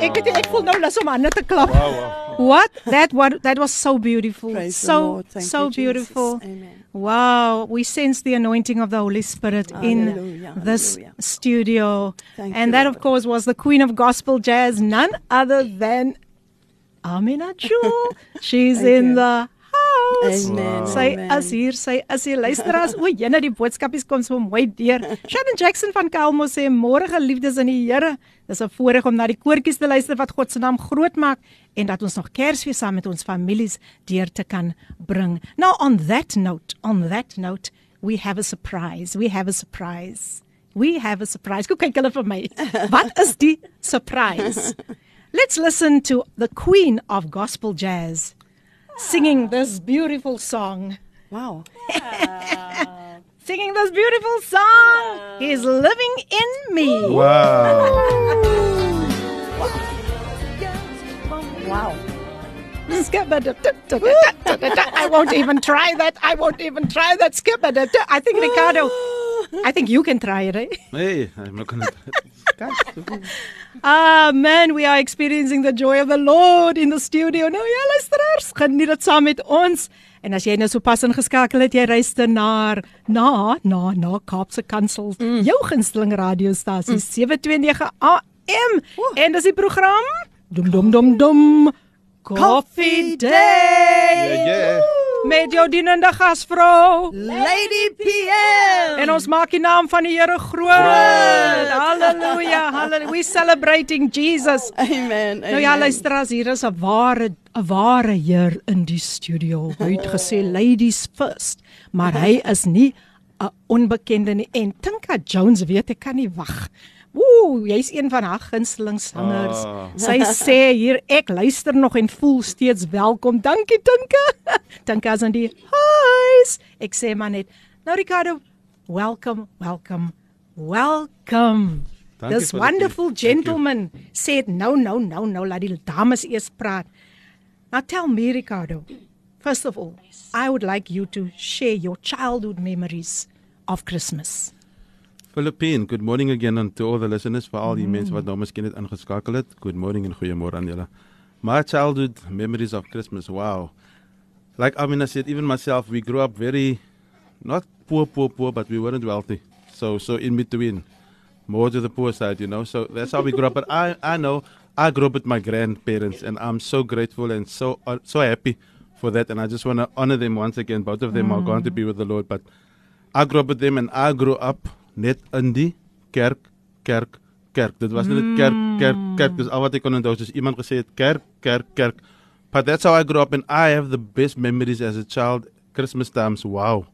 Ek het ek voel nou lus om aan te klap. Wow, wow. What? That what that was so beautiful. Praise so so you, Jesus. beautiful. Amen. Wow, we sense the anointing of the Holy Spirit in Hallelujah, this hallelujah. studio. Thank and you, that of course was the queen of gospel jazz, none other than Amina Juel. She's Thank in you. the Amen. Sy amen. is hier, sy is hier. Luisteraars, o, jene die boodskapies kom so mooi deur. Shannon Jackson van Kelmo sê môre geliefdes in die Here. Dis 'n voorreg om na die koortjies te luister wat God se naam groot maak en dat ons nog Kersfees saam met ons families deur te kan bring. Now on that note, on that note, we have a surprise. We have a surprise. We have a surprise. Kom kyk hulle vir my. Wat is die surprise? Let's listen to the queen of gospel jazz singing this beautiful song. Wow. Singing this beautiful song. He's living in me. Wow. Wow. I won't even try that. I won't even try that. Skip it. I think Ricardo. I think you can try it. Eh? Hey, I'm not gonna. Ah man, we are experiencing the joy of the Lord in the studio. Nou ja, luisteraars, geniet dit saam met ons. En as jy nou sopas ingeskakel het, jy luister na na na na Kaapse Kansel, mm. jou gunsteling radiostasie mm. 729 AM. En dis die program Dum dum dum dum Coffee Day. Yeah, yeah. Met jou dienende gasvrou. Lady PM. En ons maak die naam van die Here groot. Halleluja. Halleluja. We celebrating Jesus. Amen. Nou ja, amen. luister as hier is 'n ware 'n ware heer in die studio. Hy het gesê ladies first, maar hy is nie 'n onbekende nie. En Tinka Jones weet ek kan nie wag. Ooh, jy's een van haar gunsteling sangers. Ah. Sy sê hier ek luister nog en voel steeds welkom. Dankie Tinka. Tinka is in die huis. Ek sê maar net, nou Ricardo, welcome, welcome. Welcome. Dankie This wonderful. Thank you. gentleman said, "No, no, no, no, laat die dames eers praat." Now tell me, Ricardo. First of all, I would like you to share your childhood memories of Christmas. Philippine, good morning again and to all the listeners, vir al die mm. mense wat nou miskien net ingeskakel het. Good morning en goeiemôre aan julle. My childhood memories of Christmas. Wow. Like Amina said, even myself, we grew up very not poor, poor, poor, but we weren't wealthy. So, so in between, more to the poor side, you know. So that's how we grew up. But I, I know I grew up with my grandparents, and I'm so grateful and so, uh, so happy for that, and I just want to honor them once again. Both of them mm. are going to be with the Lord, but I grew up with them, and I grew up net in die kerk, kerk, kerk. Dit was net kerk, kerk, kerk. Dis al wat ek kon onthou. Soos iemand gesê het, kerk, kerk, kerk. But that's how I grew up, and I have the best memories as a child. Christmas times, wow.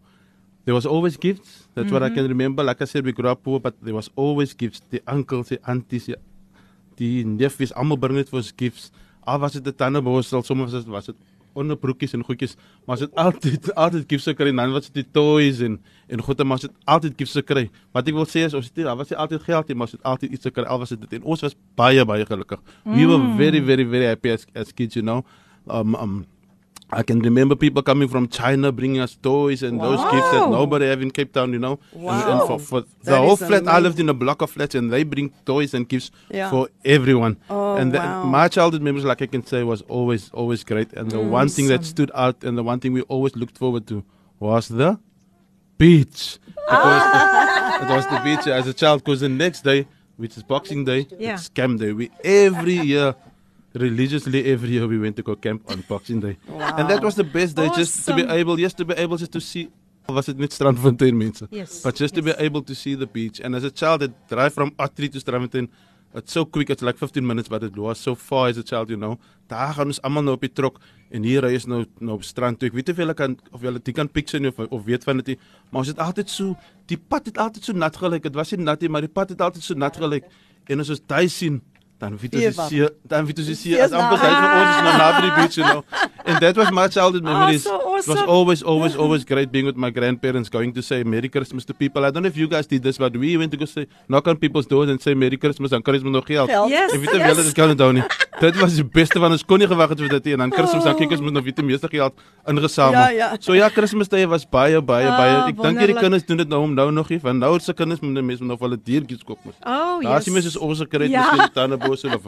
There was always gifts. That's mm-hmm. what I can remember. Like I said, we grew up poor, but there was always gifts. The uncles, the aunties, the, die neefies, almal bring net vir ons gifts. Al was dit 'n tandeborsel, soms was dit was dit onderbroekies en goedjies, maar dit altyd altyd gifts gekry en dan was dit die toys en en goede maar dit altyd gifts gekry. Wat ek wil sê is ons het daar was nie altyd geld nie, maar dit altyd iets gekry. Al was dit en ons was baie baie gelukkig. Mm. We were mm. very very very happy as, as kids, you know. Um um I can remember people coming from China bringing us toys and wow. those gifts that nobody have in Cape Town, you know. Wow. And, and for, for the whole flat, amazing. I lived in a block of flats and they bring toys and gifts yeah. for everyone. Oh, and the, wow. my childhood memories, like I can say, was always, always great. And the mm, one thing that stood out and the one thing we always looked forward to was the beach. Ah. it was the beach as a child because the next day, which is Boxing Day, yeah. it's camp day. We every year religiously every year we went to go camp on Boxing Day. Wow. And that was the best day awesome. just to be able, yes, to be able just to see was it net Strandfontein mense. Yes. But just yes. to be able to see the beach. And as a child that drive from Atri to Strandfontein, it's so quick, it's like 15 minutes, but it was so far as a child, you know. Daar gaan ons almal nou op die trok en hier ry is nou nou op strand toe. Ek weet of julle kan of julle dit kan picture nie of, of weet van dit, maar ons het altyd so die pad het altyd so nat gelyk. Dit was nie nat nie, maar die pad het altyd so nat gelyk. En as ons daai sien, Dan Vitus Eva. is hier, dan Vitus is hier as amper sy vir ons is nou naby die beach, you know and that was my childhood memories. Oh, so awesome. it was always always always great being with my grandparents going to say merry christmas to people. I don't know if you guys did this but we went to go say knock on people's doors and say merry christmas and christmas nog geld. Yes, ek weet nie yes. dit kan onthou nie. Dit was die beste van ons kon nie gewag het vir dit en dan christmas dan kyk ons moet nog weet die meeste geld ingesamel. Ja, ja. so ja christmas day was baie baie oh, baie. Ek dink hierdie kinders doen dit nou om nou nog nie van nou se kinders moet mense nog wel 'n diertjies koop mos. Oh yes. Daar is mense ons gekry het miskien tandebosse of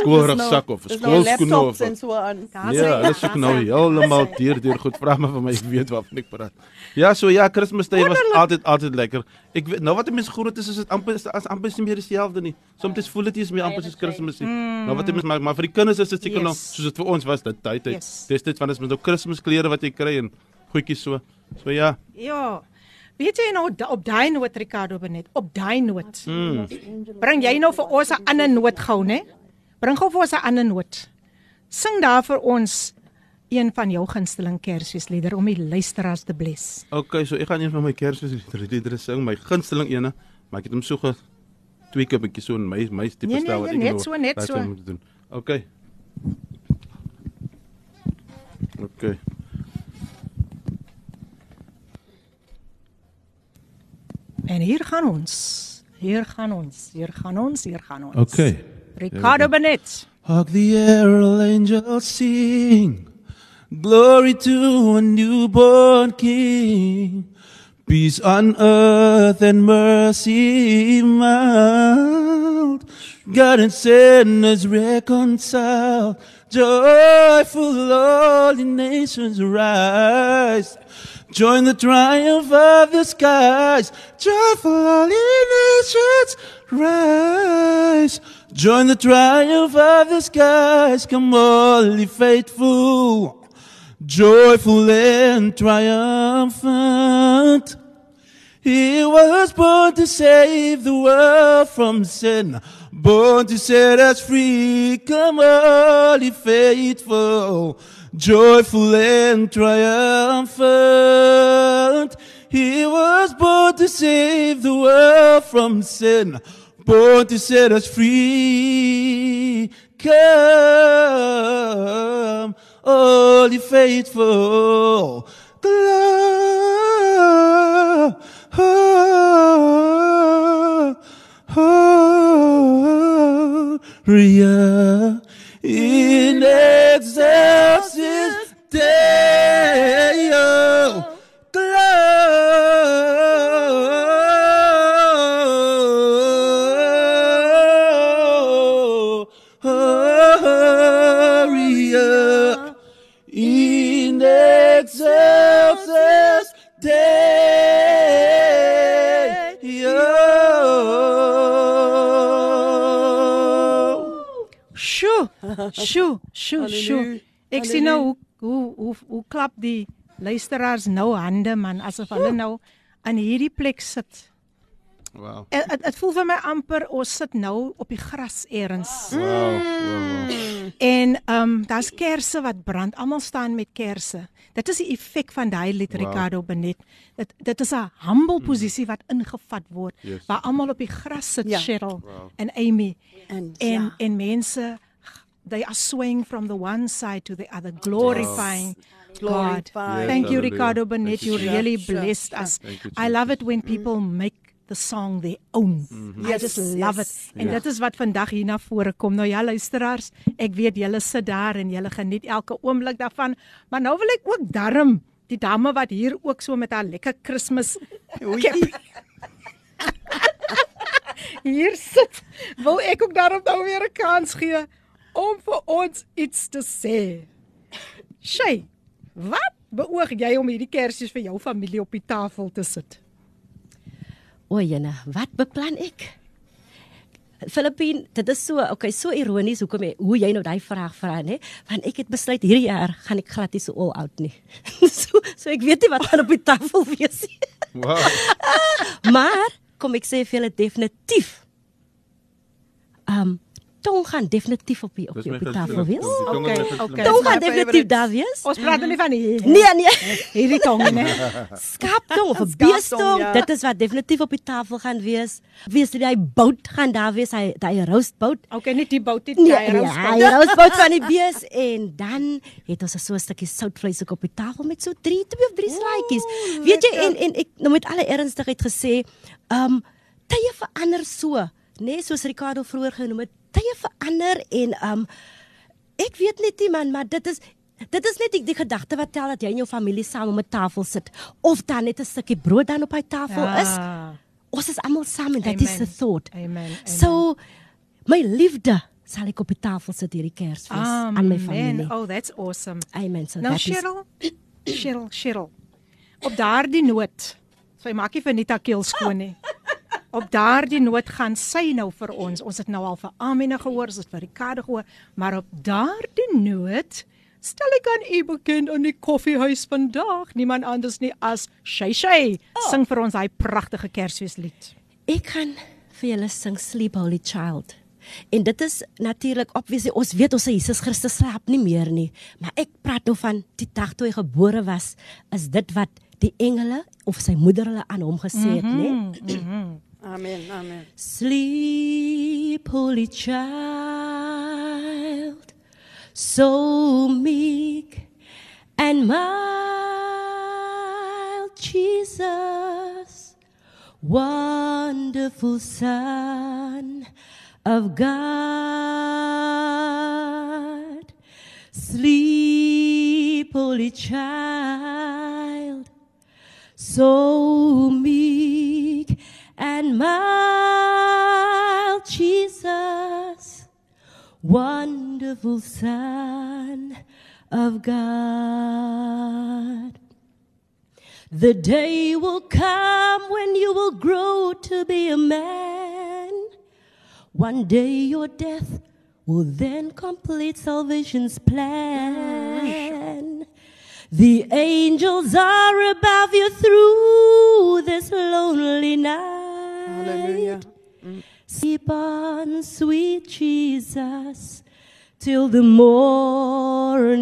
skoolrugsak of skoolskoene of en so aan. Ja, hulle soek nou heeltemal deur deur goed vra my vir my ek weet waarvan ek praat. Ja, so ja, Kersfees was altyd altyd lekker. Ek weet nou wat mense groot is is dit amper as amper nie meer dieselfde nie. Soms voel dit is meer amper soos Kersfees. Nou wat mense maar, maar vir die kinders is dit seker nog soos dit vir ons was dit tyd tyd. Dis dit van is met nou Kersklere wat jy kry en goedjies so. So ja. Ja. Weet jy nou op daai noot Ricardo Benet, op daai noot. Mm. Bring jy nou vir ons 'n ander noot gou, né? Bring gou vir ons 'n ander noot. Sing daar vir ons een van jou gunsteling Kersfeesliedere om die luisteraars te bless. Okay, so ek gaan een van my Kersfeesliedere sing, my gunsteling ene, maar ek het hom so ge twee keer bietjie so in my my tipe nee, styl wat ek net nou so net so moet doen. Okay. Okay. En hier gaan ons. Hier gaan ons. Hier gaan ons. Hier gaan ons. Okay. Ricardo Benet. Hark the herald angels sing, glory to a newborn King. Peace on earth and mercy mild. God and sinners reconciled. Joyful all the nations rise. Join the triumph of the skies. Joyful all the nations rise. Join the triumph of the skies. Come all ye faithful, joyful and triumphant. He was born to save the world from sin, born to set us free. Come ye faithful, joyful and triumphant. He was born to save the world from sin, born to set us free. Come, ye faithful, gloria in excelsis Deo. Gloria Sjoe, sjoe, sjoe, sjoe. Ek sien nou hoe hoe hoe hoe klap die luisteraars nou hande man asof hulle nou in hierdie plek sit. Wow. Dit dit voel vir my amper ons sit nou op die gras eers. Wow. wow, wow. En ehm um, daar's kersse wat brand. Almal staan met kersse. Dit is die effek van daai lied Wow. Ricardo Benet. Dit dit is 'n humble posisie wat ingevat word Yes. waar almal op die gras sit, Ja. Cheryl Wow. en Amy. En En ja. en mense they are swaying from the one side to the other glorifying God. Glorify. Yes, Thank you hallelujah. Ricardo Benet. Thank you, You Jesus. really Sure, blessed sure. us. You, I love it when people make the song their own. I Yes, just love yes. it. En dit is wat vandag hier na vore kom. Nou ja, luisteraars, ek weet julle sit daar en julle geniet elke oomblik daarvan, maar nou wil ek ook darm die dame wat hier ook so met haar lekker Kersfees hier sit. Wil ek ook daarom nou weer 'n kans gee om vir ons iets te sê. Shay, wat beoog jy om hierdie kersies vir jou familie op die tafel te sit? O, jene, wat beplan ek? Filippin, dit is so, okay, so ironies hoekom jy hoe jy nou daai vraag vra, nê? Want ek het besluit hierdie jaar gaan ek glad nie so all out nie. so so ek weet nie wat gaan op die tafel wees nie. Wow. maar kom ek sê vir julle definitief. Um tong gaan definitief op die op die, op die tafel wees. Okay, okay. Tong gaan definitief daar wees. Ons praat nie van hier. Nee, nee. hierdie tong nee. Skaaptong of 'n beestong, ja. dit is wat definitief op die tafel gaan wees. Wees dit hy bout gaan daar wees, hy hy roastbout. Okay, nie die bout nie, Nee, die ja, rousbout. hy roastbout van die bees en dan het ons so 'n stukkie soutvleis ook op die tafel met so 3, 2 of 3 slaaitjies. Weet jy en en ek nou met alle ernstigheid gesê, um tye verander so, nê, nee, soos Ricardo vroeër genoem het, tye verander en um ek weet net nie man, maar dit is Dit is net die, die gedagte wat tel dat jy en jou familie saam om 'n tafel sit of dan net 'n stukkie brood dan op hy tafel Ja. is. Ons is almal saam en dit is the thought. Amen, amen. So my liefde sal ek op die tafel sit hierdie Kersfees aan my familie. Oh, that's awesome. Amen. So Nou that is Cheryl, Cheryl, Cheryl. Op daardie noot. Sy maak nie vir Nita keel skoon nie. Op daardie noot gaan sy nou vir ons. Ons het nou al vir Amina gehoor, ons het vir Ricardo gehoor, maar op daardie noot stel ek aan u bekend in die koffiehuis vandag. Niemand anders nie as Shay Shay. Sing vir ons daai pragtige Kersfeeslied. ek gaan vir julle sing Sleep Holy Child. En dit is natuurlik obviously ons weet ons se Jesus Christus slaap nie meer nie, maar ek praat nou van die dag toe hy gebore was, is dit wat die engele of sy moeder aan hom gesê het, mm -hmm. né? Amen. Amen. Sleep, holy child, so meek and mild, Jesus, wonderful Son of God. Sleep, holy child, so meek and mild, Jesus, wonderful Son of God. The day will come when you will grow to be a man. One day your death will then complete salvation's plan. The angels are above you through this lonely night. Hallelujah. Sleep on, sweet Jesus, till the morning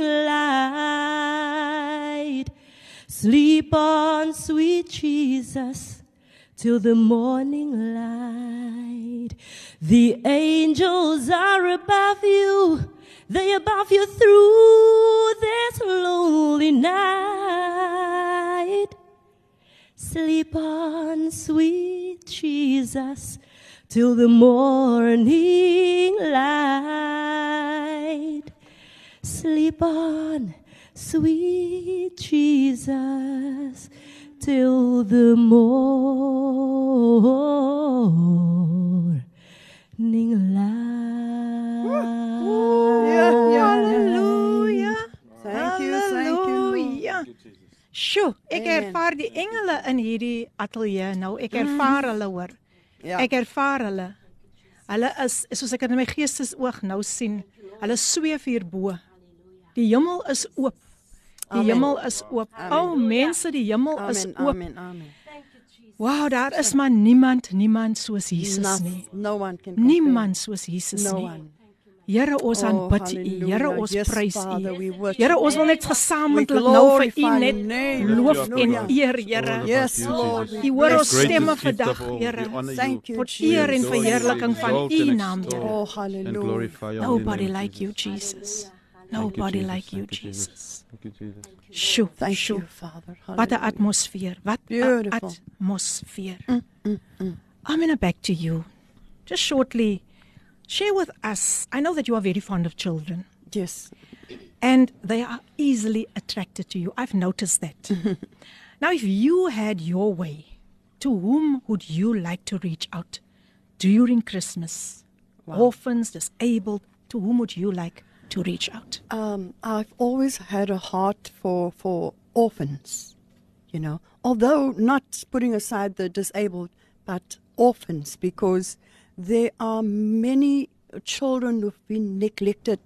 light. Sleep on, sweet Jesus, till the morning light. The angels are above you, they above you through this lonely night. Sleep on, sweet Jesus, till the morning light. Sleep on, sweet Jesus, till the morning light. Yeah, yeah. Halleluja. Thank you, thank you. Sjoe, ek Amen. ervaar die engele in hierdie ateljee nou. Ek ervaar hulle hoor. Ja. Ek ervaar hulle. Hulle is soos ek in my geestesoog nou sien. Hulle sweef hierbo. Die hemel is oop. Die Amen. hemel is oop. O oh, mense, die hemel is Amen. oop. Amen. Amen. Wow, daar is maar niemand, niemand soos Jesus No- nie. No one can compare. Niemand soos Jesus No nie. one. Here ons Oh, aanbid U. hallelujah. Here ons prys U. Here ons wil net gesamentlik nou vir U net your name. loof Hallelujah. en eer, Here. Yes, Lord. U hoor ons stemme vandag, all, Here. Thank you Tot eer en verheerliking van U naam, Here. Oh, hallelujah. Nobody like you, Jesus. Jesus. Thank you, Nobody like you, Thank you, Jesus. Thank you, Jesus. Sjoe, Thank sjoe. you, Father. What Hallelujah. atmosphere. What Beautiful. atmosfeer. Mm, mm, mm. I'm going to back to you. Just shortly share with us. I know that you are very fond of children Yes. and they are easily attracted to you. I've noticed that. now if you had your way, to whom would you like to reach out during Christmas? Orphans, disabled, to whom would you like to reach out? Um, I've always had a heart for, for orphans, you know, although not putting aside the disabled, but orphans, because there are many children who've been neglected,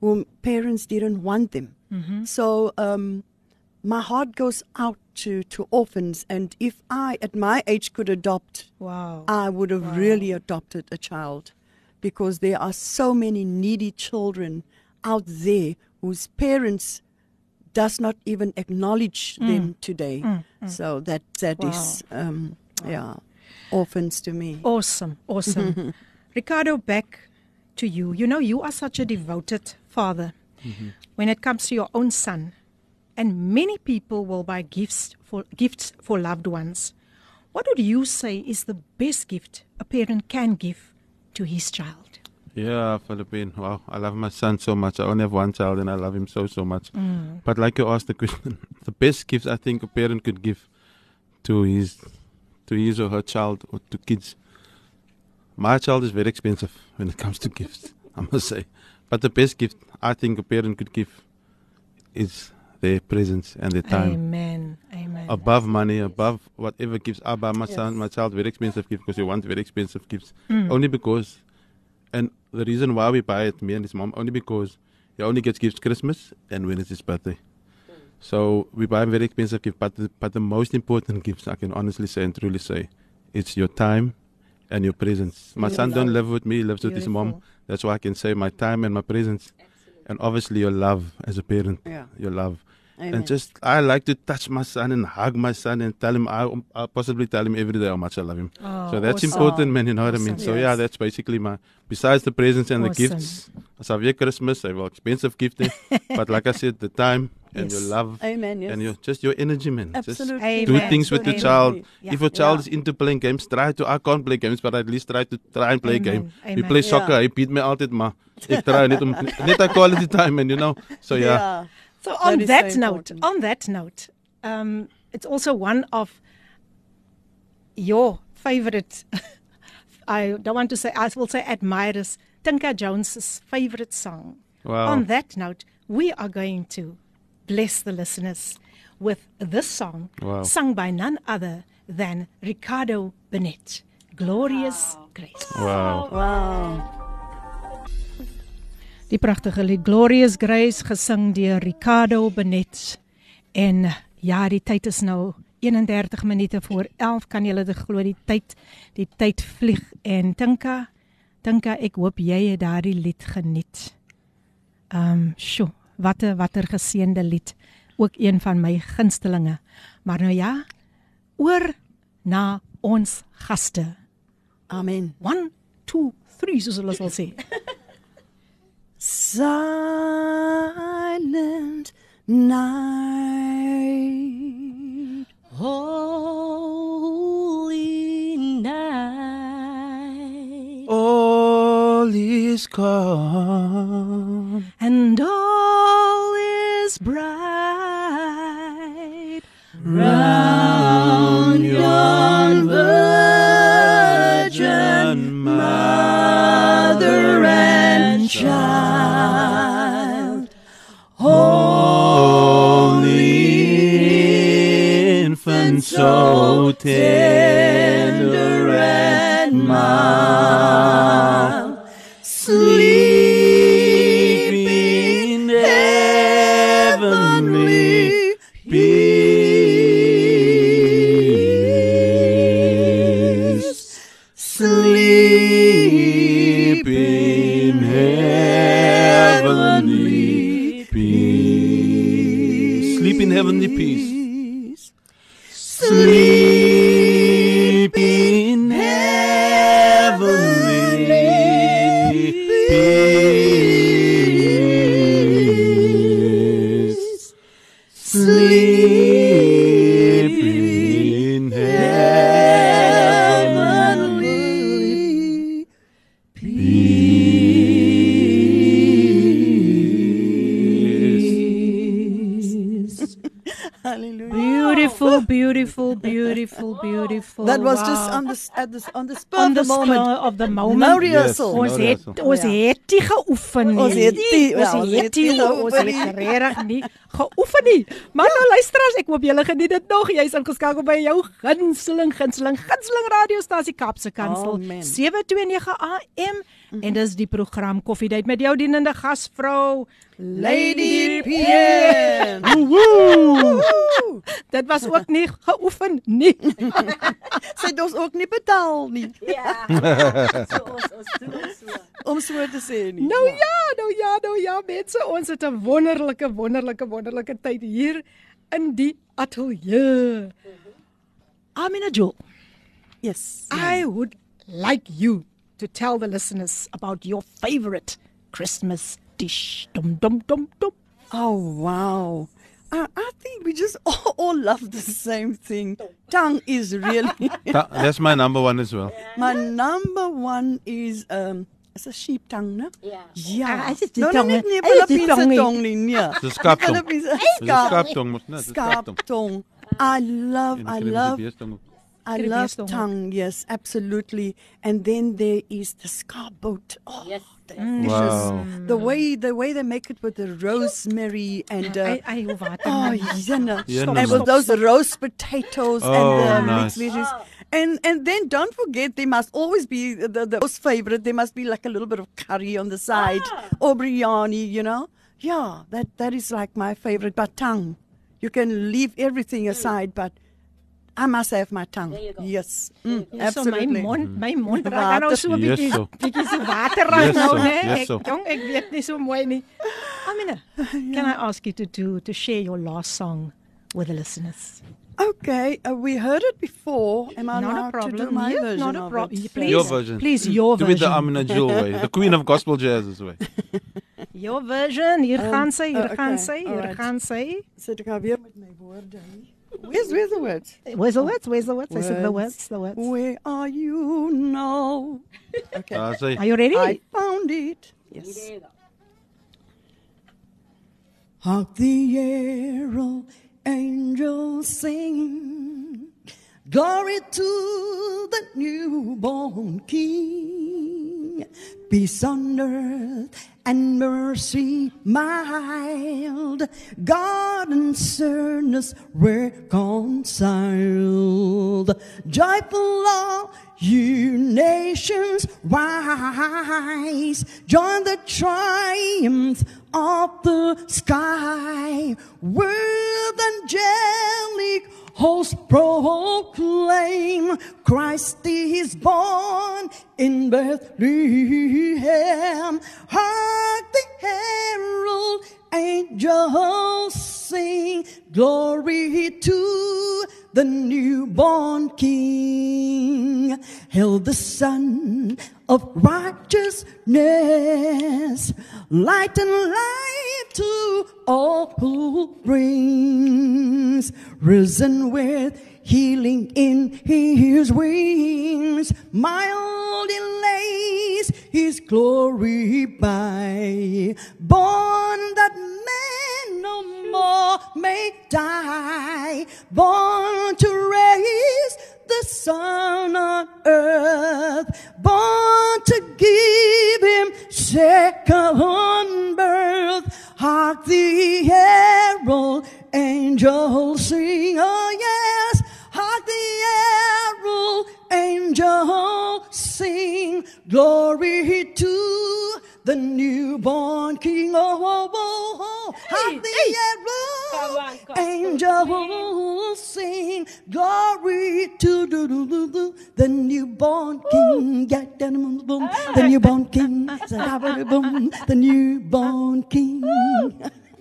whom parents didn't want them. So um, my heart goes out to, to orphans, and if I, at my age, could adopt Wow. I would have really adopted a child because there are so many needy children out there whose parents does not even acknowledge mm. them today. Mm, mm. So that that is um, yeah orphans to me. Awesome, awesome. Ricardo, back to you. You know, you are such a devoted father mm-hmm. when it comes to your own son, and many people will buy gifts for gifts for loved ones. What would you say is the best gift a parent can give to his child? Yeah, Philippine. Wow, I love my son so much. I only have one child and I love him so, so much. Mm. But like you asked the question, the best gift I think a parent could give to his to his or her child or to kids. My child is very expensive when it comes to gifts, I must say. But the best gift I think a parent could give is their presence and their time. Amen. Amen. above money, above whatever gifts. I buy my son, my child very expensive gift because he wants very expensive gifts. Only because, and the reason why we buy it, me and his mom, only because he only gets gifts Christmas and when it's his birthday. So we buy very expensive gifts, but the, but the most important gifts I can honestly say and truly say, it's your time and your presence. My son don't live with me; he lives with his mom. That's why I can say my time and my presence, and obviously your love as a parent, Yeah. your love. Amen. And just I like to touch my son and hug my son and tell him I I'll possibly tell him every day how much I love him. Oh, so that's awesome. important, man. You know what I mean. Awesome. So yeah, that's basically my. Besides the presents and the gifts, I wear Christmas, I will expensive gifting, eh? but like I said, the time and Yes. your love Amen. Yes. and your just your energy, man. Just Absolutely. do things with the Amen. child. Yeah. If your child Yeah. is into playing games, try to. I can't play games, but at least try to try and play Amen. a game. We Amen. play soccer. Yeah. Hy beat my altyd, maar ek try net om net 'n quality time and you know. So yeah. yeah. So on That is that so note, important. on that note, um, it's also one of your favorite. I don't want to say. I will say admirers. Tinka Jones's favorite song. Wow. On that note, we are going to bless the listeners with this song, Wow. sung by none other than Ricardo Burnett. Glorious Grace. Wow. Wow. Die pragtige lied Glorious Grace gesing deur Ricardo Benet. En ja, die tyd is nou 31 minute voor 11. Kan julle dit glo die tyd die tyd vlieg en Tinka Tinka ek hoop jy het daardie lied geniet. Ehm um, sjo, watter watter geseënde lied. Ook een van my gunstelinge. Maar nou ja, oor na ons gaste. Amen. 1 2 3 soos hulle sal sê. Silent night. Holy night. All is calm. and all is bright child, holy infant, so tender and mild, sleep heavenly peace. Beautiful, beautiful. That was wow. just on the at the on the spur on of the the moment. of the moment. No rehearsal. Ons no het rehearsal. ons Ja. het nie geoefen nie. Ons het nie- ons ja, ons het nie nie ons geoefen het regtig nie geoefen nie. Maar nou luisteraars, ek hoop julle geniet dit nog. Jy's ingeskakel by jou gunsteling gunsteling gunsteling radiostasie Kapse Kansel Amen. 729 AM en dis die program Koffiedייט met jou dienende gasvrou Lady PM. Dit was ook nie geoefen nie. Sy het ons ook nie betaal nie Ja. so ons ons doen ons so. om so te sê nie. Nou ja, nou ja, nou ja, mense, ons het 'n wonderlike wonderlike wonderlike tyd hier in die ateljee. Amina Jewel, Yes. I would like you to tell the listeners about your favorite Christmas dish. Dum dum dum dum. Oh wow. I, I think we just all, all love the same thing. Tongue is really That's my number one as well. my number one is um it's a sheep tongue, no? Ja. Ja. Ah, is dit die no, no, tong, nie, hè? nie Is dit die Filipijnse tong nie? tong nie, nee. Dis skaaptong. Filipijnse Dis 'n mos, né? Dis 'n skaaptong. skaaptong. I love, I dan kry jy die love beestong ook. I love beeste ook. tongue, yes, absolutely. And then there is the scarboat. Oh, Yes. delicious. Wow. The way the way they make it with the rosemary and uh, Ai ai oh, man. jenne. Jenne, and with man. those roast potatoes Oh, and the nice. mixed veggies. And and then don't forget there must always be the, the most favorite. There must be like a little bit of curry on the side or biryani. You know, yeah, that that is like my favorite. But tongue, you can leave everything aside, but I must have my tongue. Yes, mm, Ja, so my absolutely. mond, my mond Water. raak nou so 'n Yes, bietjie so. bietjie so water raak Yes, nou, né? Yes, Ek so. jong, ek weet nie so mooi nie. Amina, can I ask you to to to share your last song with the listeners? Okay, uh, we heard it before. Am I Not a allowed to do problem. my Yes, version not a problem. Please. Your version. Please, your Do it the version. Amina Jewel way, the queen of gospel jazz's way. Your version. Hier Um, gaan sy, hier gaan okay, sy, hier alright. gaan sy. Sit ek alweer met my woorde hier. Where's where's the words? Where's the words? Where's the words? I said the words, Words. the words. Where are you now? Okay. Uh, Sy. Are you ready? I found it. Yes. Hark the arrow angels sing. Glory to the newborn King. Peace on earth and mercy mild. God and sinners reconciled. Joyful all you nations rise. Join the triumph of the sky. With angelic hosts proclaim Christ is born in Bethlehem. Hark the herald angels sing glory to the newborn King. Hail the Son of righteousness, light and life to all who brings, risen with healing in his wings, mild delays his glory by, born that man no more may die, born to raise the sun on earth, born to give him second birth. Hark the herald angels sing, oh yes, hark the herald angels sing, glory to the newborn King. Oh, oh, oh, oh. hark the herald angels sing, glory to do, do, do, do, the newborn King. Yeah, da, da, boom, boom, the newborn King. Da, da, boom, the newborn King.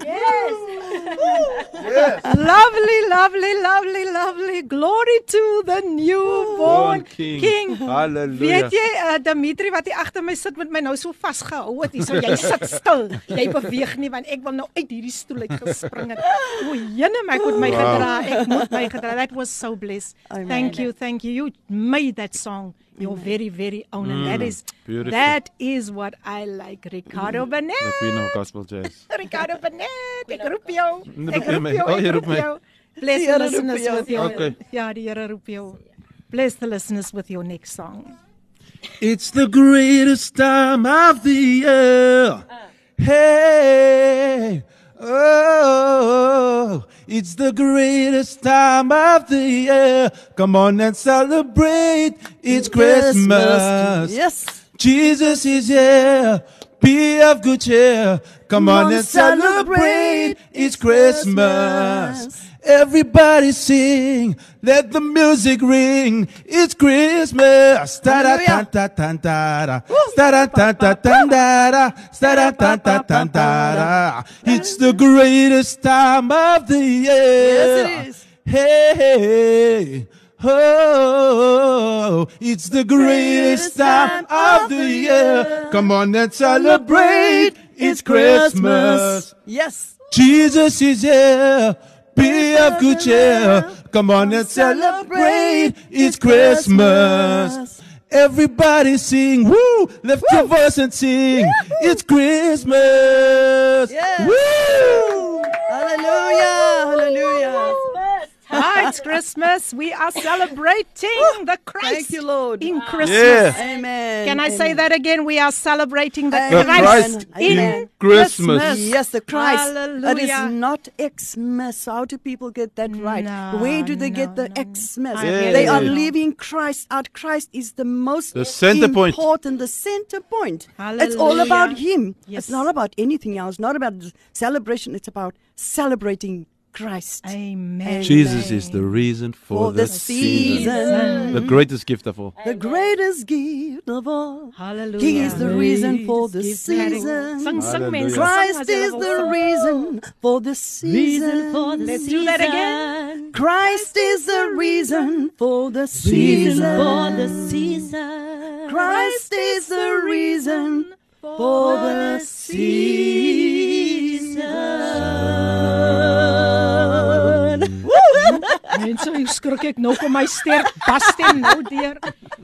Lovely, lovely, lovely, lovely. Glory to the newborn Born King. King. Hallelujah. Weet jy, uh, Dimitri wat hier agter my sit met my nou so vasgehou het, hier so jy sit stil. Jy beweeg nie want ek wil nou uit hierdie stoel uit gespring het. O, jene my ek moet my gedra. Ek moet my gedra. That was so blessed. Thank you, thank you. You made that song your mm. very very own and that mm. is beautiful. that is what I like. Ricardo mm. The Burnett. queen of gospel jazz. Ricardo Burnett. Ek roep jou. Roep Ek roep jou. Oh, jy roep my. Bless the listeners with your Okay. Ja, die Here roep jou. Bless the listeners with your next song. It's the greatest time of the year. Ah. Hey, oh, it's the greatest time of the year. Come on and celebrate. It's Christmas. Yes. Jesus is here. Be of good cheer. Come on and celebrate. It's Christmas. Everybody sing. Let the music ring. It's Christmas. It's the greatest time of the year. Yes, it is. Hey, hey, oh, it's the greatest time of the year. Come on and celebrate. It's Christmas. Yes. Jesus is here. Be of good cheer. Come on and celebrate. It's Christmas. Everybody sing. Woo! Lift your voice and sing. It's Christmas. Yes. Woo! Hallelujah. Hallelujah. Ah, it's Christmas. We are celebrating the Christ Thank you, Lord. in Christmas. Yeah. Amen. Can I say that again? We are celebrating the The Christ, Christ in in Christmas. Yes, the Christ. It Hallelujah. is not Xmas. How do people get that right? No, Where do they no, get the no. Xmas? I really They are don't. leaving Christ out. Christ is the most The center point. important, the center point. It's all about Him. Yes. It's not about anything else. Not about the celebration. It's about celebrating Christ. Amen. Jesus is the reason for, For the, the season. season. The greatest gift of all. The greatest gift of all. Hallelujah. He is the reason for the Sing, season. Hallelujah. Christ is the reason for the season. for the Let's do that again. Christ is the reason for the season. for the season. Christ is the reason for the season. Mense, ek skrik ek nou kom my sterk basstem nou deur.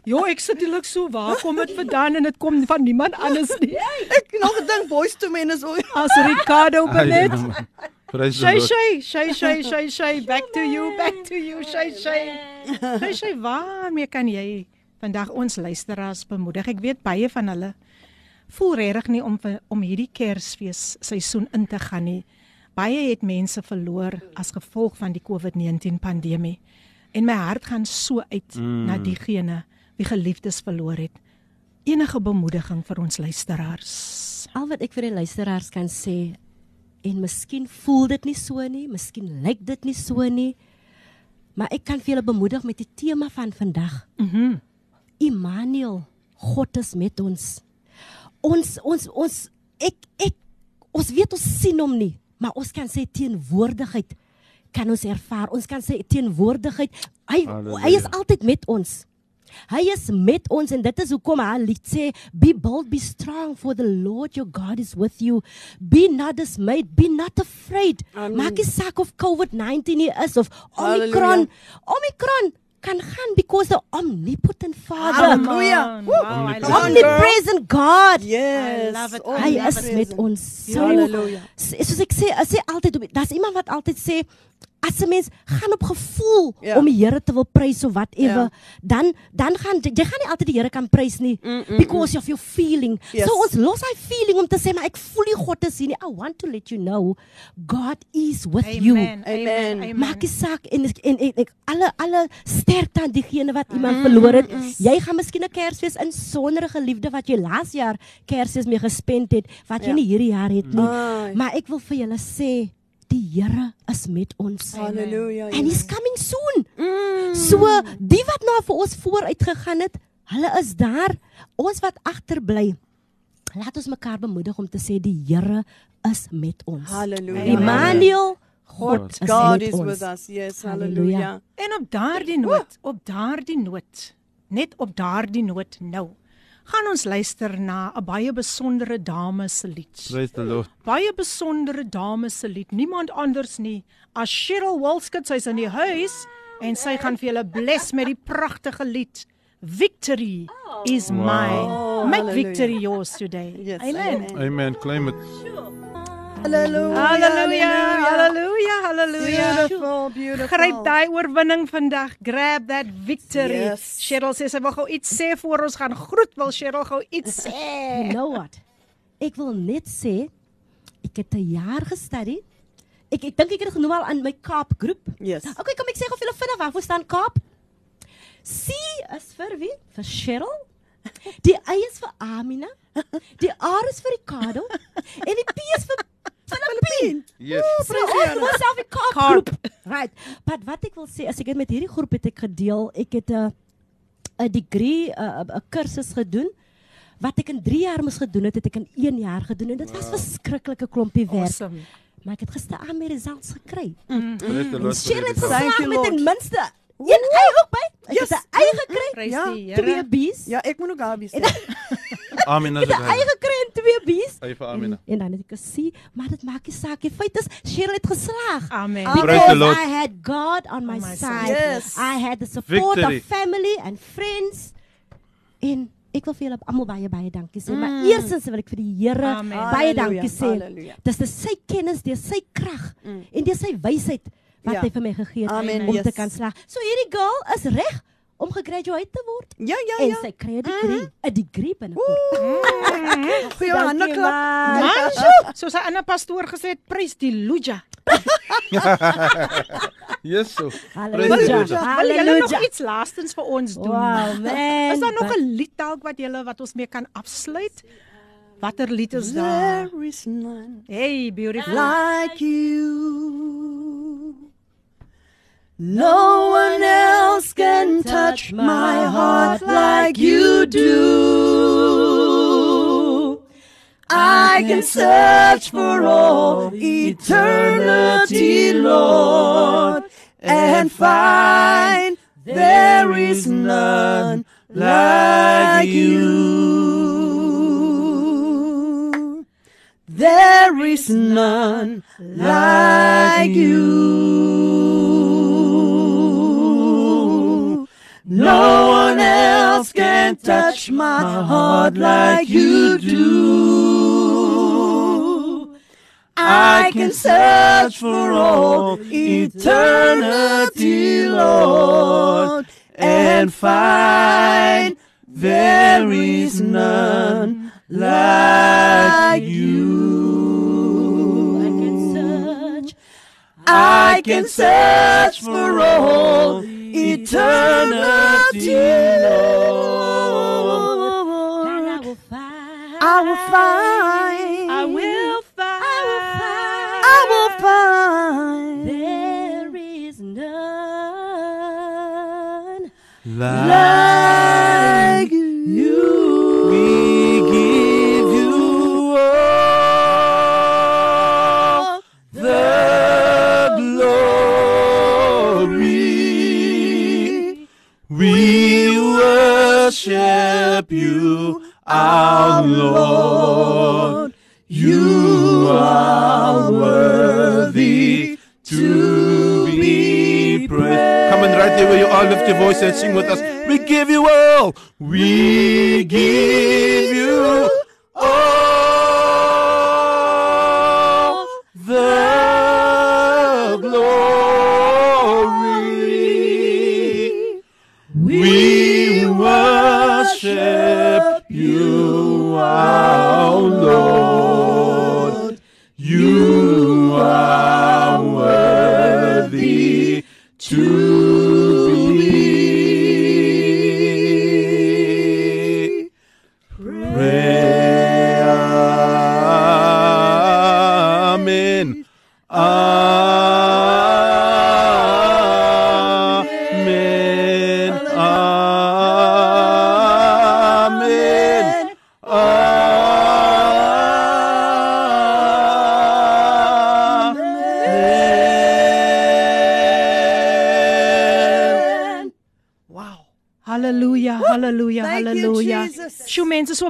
Jo, ek sit hier so, waar kom dit vandaan en dit kom van niemand anders nie. Ek nog gedink boys to men is. As Ricardo Benet. Praise the Shay Lord. shay, shay shay shay shay, back to you, back to you, shay shay. Shay shay, waarmee kan jy vandag ons luisteraars bemoedig? Ek weet baie van hulle voel regtig nie om vir- om hierdie Kersfees seisoen in te gaan nie. Baie het mense verloor as gevolg van die COVID-19 pandemie. En my hart gaan so uit mm. na diegene wie geliefdes verloor het. Enige bemoediging vir ons luisteraars. Al wat ek vir die luisteraars kan sê en miskien voel dit nie so nie, miskien lyk dit nie so nie, maar ek kan vir julle bemoedig met die tema van vandag. Mhm. Immanuel, God is met ons. Ons ons ons ek ek ons weet ons sien hom nie, maar ons kan sy teenwoordigheid kan ons ervaar. Ons kan sy teenwoordigheid hy Halleluja. hy is altyd met ons. Hy is met ons en dit is hoekom hy lied sê be bold be strong for the Lord your God is with you. Be not dismayed, be not afraid. Amen. Maak nie saak of COVID-19 hier is of Omicron. Omicron kan gaan because the omnipotent Father. Hallelujah. Wow. Omnipresent God. Yes. I love it. Oh, Hy is met ons. So, soos ek sê, ek sê altyd daar's iemand wat altyd sê as 'n mens gaan op gevoel Ja. om die Here te wil prys of whatever, Ja. dan dan gaan jy gaan nie altyd die Here kan prys nie because of your feeling. Yes. So ons los hy feeling om te sê maar ek voel nie God is hier nie. I want to let you know God is with you. Amen. Amen. Amen. Maak nie saak en en, en, en alle alle sterkte aan diegene wat Mm, iemand verloor het. Jy gaan miskien 'n Kersfees in sonder 'n geliefde wat jy laas jaar Kersfees mee gespend het wat jy Ja. nie hierdie jaar het nie. Ai. Maar ek wil vir julle sê die Here is met ons. Hallelujah. And he's coming soon. Mm. So die wat nou vir ons vooruit gegaan het, hulle is daar. Ons wat agterbly. Laat ons mekaar bemoedig om te sê die Here is met ons. Hallelujah. Emmanuel, God is God is with us. Yes. Halleluja. Hallelujah. En op daardie noot, op daardie noot, net op daardie noot nou, gaan ons luister na 'n baie besondere dame se lied. Praise the Lord. Baie besondere dame se lied. Niemand anders nie as Cheryl Walskut, sy's in die huis en sy gaan vir julle bless met die pragtige lied Victory is mine. Oh, Make hallelujah. victory yours today. Yes. Amen. Amen. Claim it. Hallelujah. Halleluja, halleluja, halleluja. Beautiful, beautiful. Gryp daai oorwinning vandag. Grab that victory. Yes. Cheryl sê sy wil gou iets sê voor ons gaan groet. Wil Cheryl gou iets sê? You know what? Ek wil net sê ek het 'n jaar gestudy. Ek ek dink ek het genoem al aan my Kaap groep. Yes. Okay, kom ek sê gou vir julle vinnig waarvoor staan Kaap? C is vir wie? Vir Cheryl. Die Y is vir Amina. Die R is vir Ricardo en die P is vir Filippine. Yes. So ons was self die Kaap groep. Right. But wat ek wil sê as ek het met hierdie groep het ek gedeel, ek het 'n 'n degree 'n 'n kursus gedoen wat ek in 3 jaar moes gedoen het, het ek in 1 jaar gedoen en dit was verskriklike klompie werk. Awesome. Maar ek het gister aan my results gekry. The Lord. Cheryl het geslaag met ten minste een Y ook by. Ek Yes. het 'n gekry, Prys Ja, twee Here. B's. Ja, ek moet ook Gabi sê. Amina Ek se het 'n gekry twee B's. Hy vir Amina. En dan het ek gesien, maar dit maak nie saak nie. Feit is Cheryl het geslaag. Amen. Because. I had God on my, On my side. Yes. I had the support Victory. of family and friends. En ek wil vir julle almal baie baie dankie sê. Mm. Maar eerstens wil ek vir die Here baie dankie sê. halleluja. Dis dis sy kennis, dis sy krag mm. en dis sy wysheid wat Ja. hy vir my gegee het om yes. te kan slaag. So hierdie girl is reg om gegraduate te word. Ja, ja, En ja. sy kry 'n degree, 'n degree binnekort. Goeie hande klap. man. Man, so, soos 'n ander pastoor gesê het, prys die Luja. Yes so. Halleluja. The Wil Lord. julle nog Halleluja. iets laastens vir ons doen? Wow, man. Is daar nog 'n lied dalk wat julle wat ons mee kan afsluit? Watter lied is daar? There is none Hey, beautiful. like you. No one else can touch my heart like you do. I can search for all eternity, Lord, and find there is none like you. There is none like you. No one else can touch my heart like you do. I can search for all eternity, Lord, and find there is none like you. I can search. I can search for all eternity, And I will find. I will find. I will I will find. There is none. like 750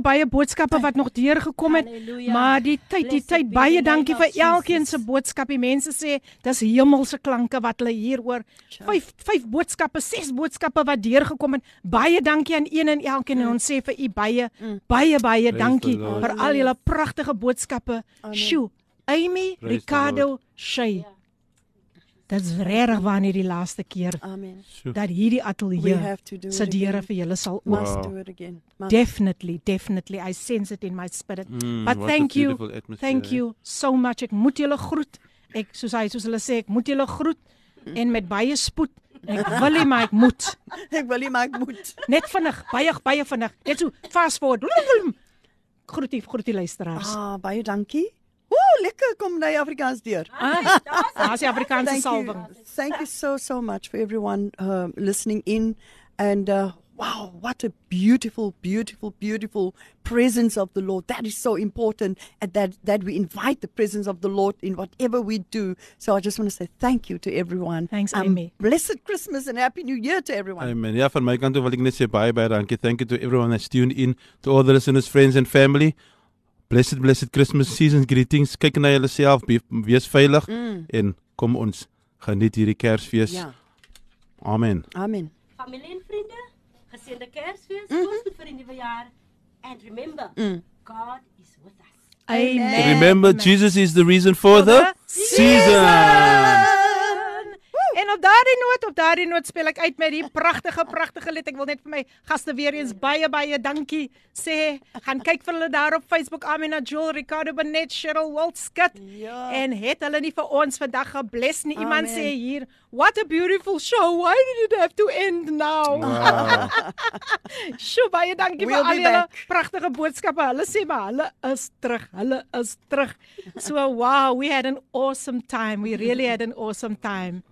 baie boodskappe wat nog deurgekom het. Halleluja. Maar die tyd, die tyd baie dankie vir elkeen se boodskap. Die mense sê dis hemelse klanke wat hulle hier hoor. Vyf vyf boodskappe, ses boodskappe wat deurgekom het. Baie dankie aan een en elkeen en ons sê vir u baie baie baie Praise dankie vir al julle pragtige boodskappe. Sjoe. Amy Ricardo Shay. Dit's regtig waar nie die laaste keer Amen. Dat hierdie do se deure vir julle sal oop. Must do it again. Must. Definitely, definitely. I sense it in my spirit. Mm, But thank you. Thank eh? you so much. Ek moet julle groet. Ek soos hy soos hulle sê, ek moet julle groet en met baie spoed. Ek wil nie maar ek moet. Ek wil nie maar ek moet. Net vinnig, baie baie vinnig. Net so fast forward. Groetie, groetie luisteraars. Ah, baie dankie. Ooh, lekker kom daai Afrikaans deur. Ah, Daar's die Afrikaanse Thank salwing. you. Thank you so so much for everyone um, listening in and uh, wow, what a beautiful beautiful beautiful presence of the Lord. That is so important and that that we invite the presence of the Lord in whatever we do. So I just want to say thank you to everyone. Thanks, um, Amy. Blessed Christmas and happy new year to everyone. Amen. Ja, van my kant toe wil ek net sê baie baie dankie. Thank you to everyone that's tuned in, to all the listeners, friends and family. Blessed blessed Christmas season greetings. Kyk na julleself, be- wees veilig Mm. en kom ons geniet hierdie Kersfees. Ja. Amen. Amen. Familie en vriende, geseënde Kersfees, Mhm. voorspoed vir die nuwe jaar. And remember, Mm. God is with us. Amen. Remember Jesus is the reason for the season. En op daardie noot, op daardie noot speel ek uit met die pragtige pragtige lied. Ek wil net vir my gaste weer eens baie baie dankie sê. Gaan kyk vir hulle daar op Facebook, Amina Joel, Ricardo Benet, Cheryl Waltskut. Ja. En het hulle nie vir ons vandag gebless nie. Iemand Amen. sê hier, "What a beautiful show. Why did it have to end now?" Wow. Sjoe, baie dankie We'll vir al julle back. pragtige boodskappe. Hulle sê maar hulle is terug. Hulle is terug. So wow, we had an awesome time. We really had an awesome time.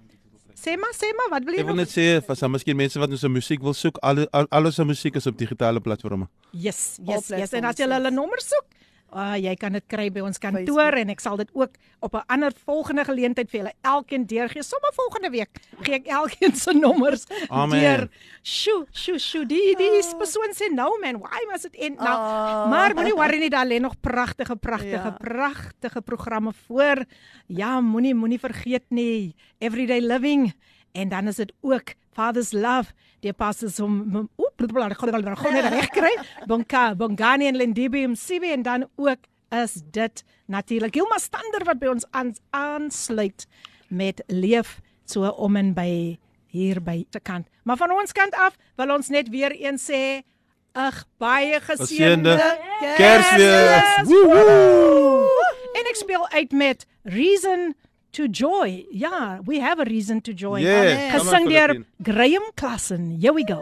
Sê maar, sê maar, wat wil jy Ek wil net sê vir some miskien mense wat ons se musiek wil soek, al al- al ons se musiek is op digitale platforms. Yes, yes, yes. En as jy hulle nommer soek, uh, jy kan dit kry by ons kantoor Facebook. en ek sal dit ook op 'n ander volgende geleentheid vir julle elkeen deurgee. Sommige volgende week gee ek elkeen se nommers Amen. deur. Sjoe, sjoe, sjoe. Die die persoon sê nou man, why must it end now? Ah. Maar moenie worry nie, daar lê nog pragtige pragtige Ja. pragtige programme voor. Ja, moenie moenie vergeet nie. Everyday living en dan is dit ook Father's Love. Die pastors om oep, gaan net reg kry. Bonka, Bongani en Lindibi Msibi en dan ook is dit natuurlik Hilma Stander wat by ons aan, aansluit met leef so om en by hier by te kant. Maar van ons kant af wil ons net weer eens sê ag baie geseënde Kersfees. En ek speel uit met Reason to Joy. Ja, we have a reason to joy. Yes, Gesing deur. Graham Klassen. Here we go.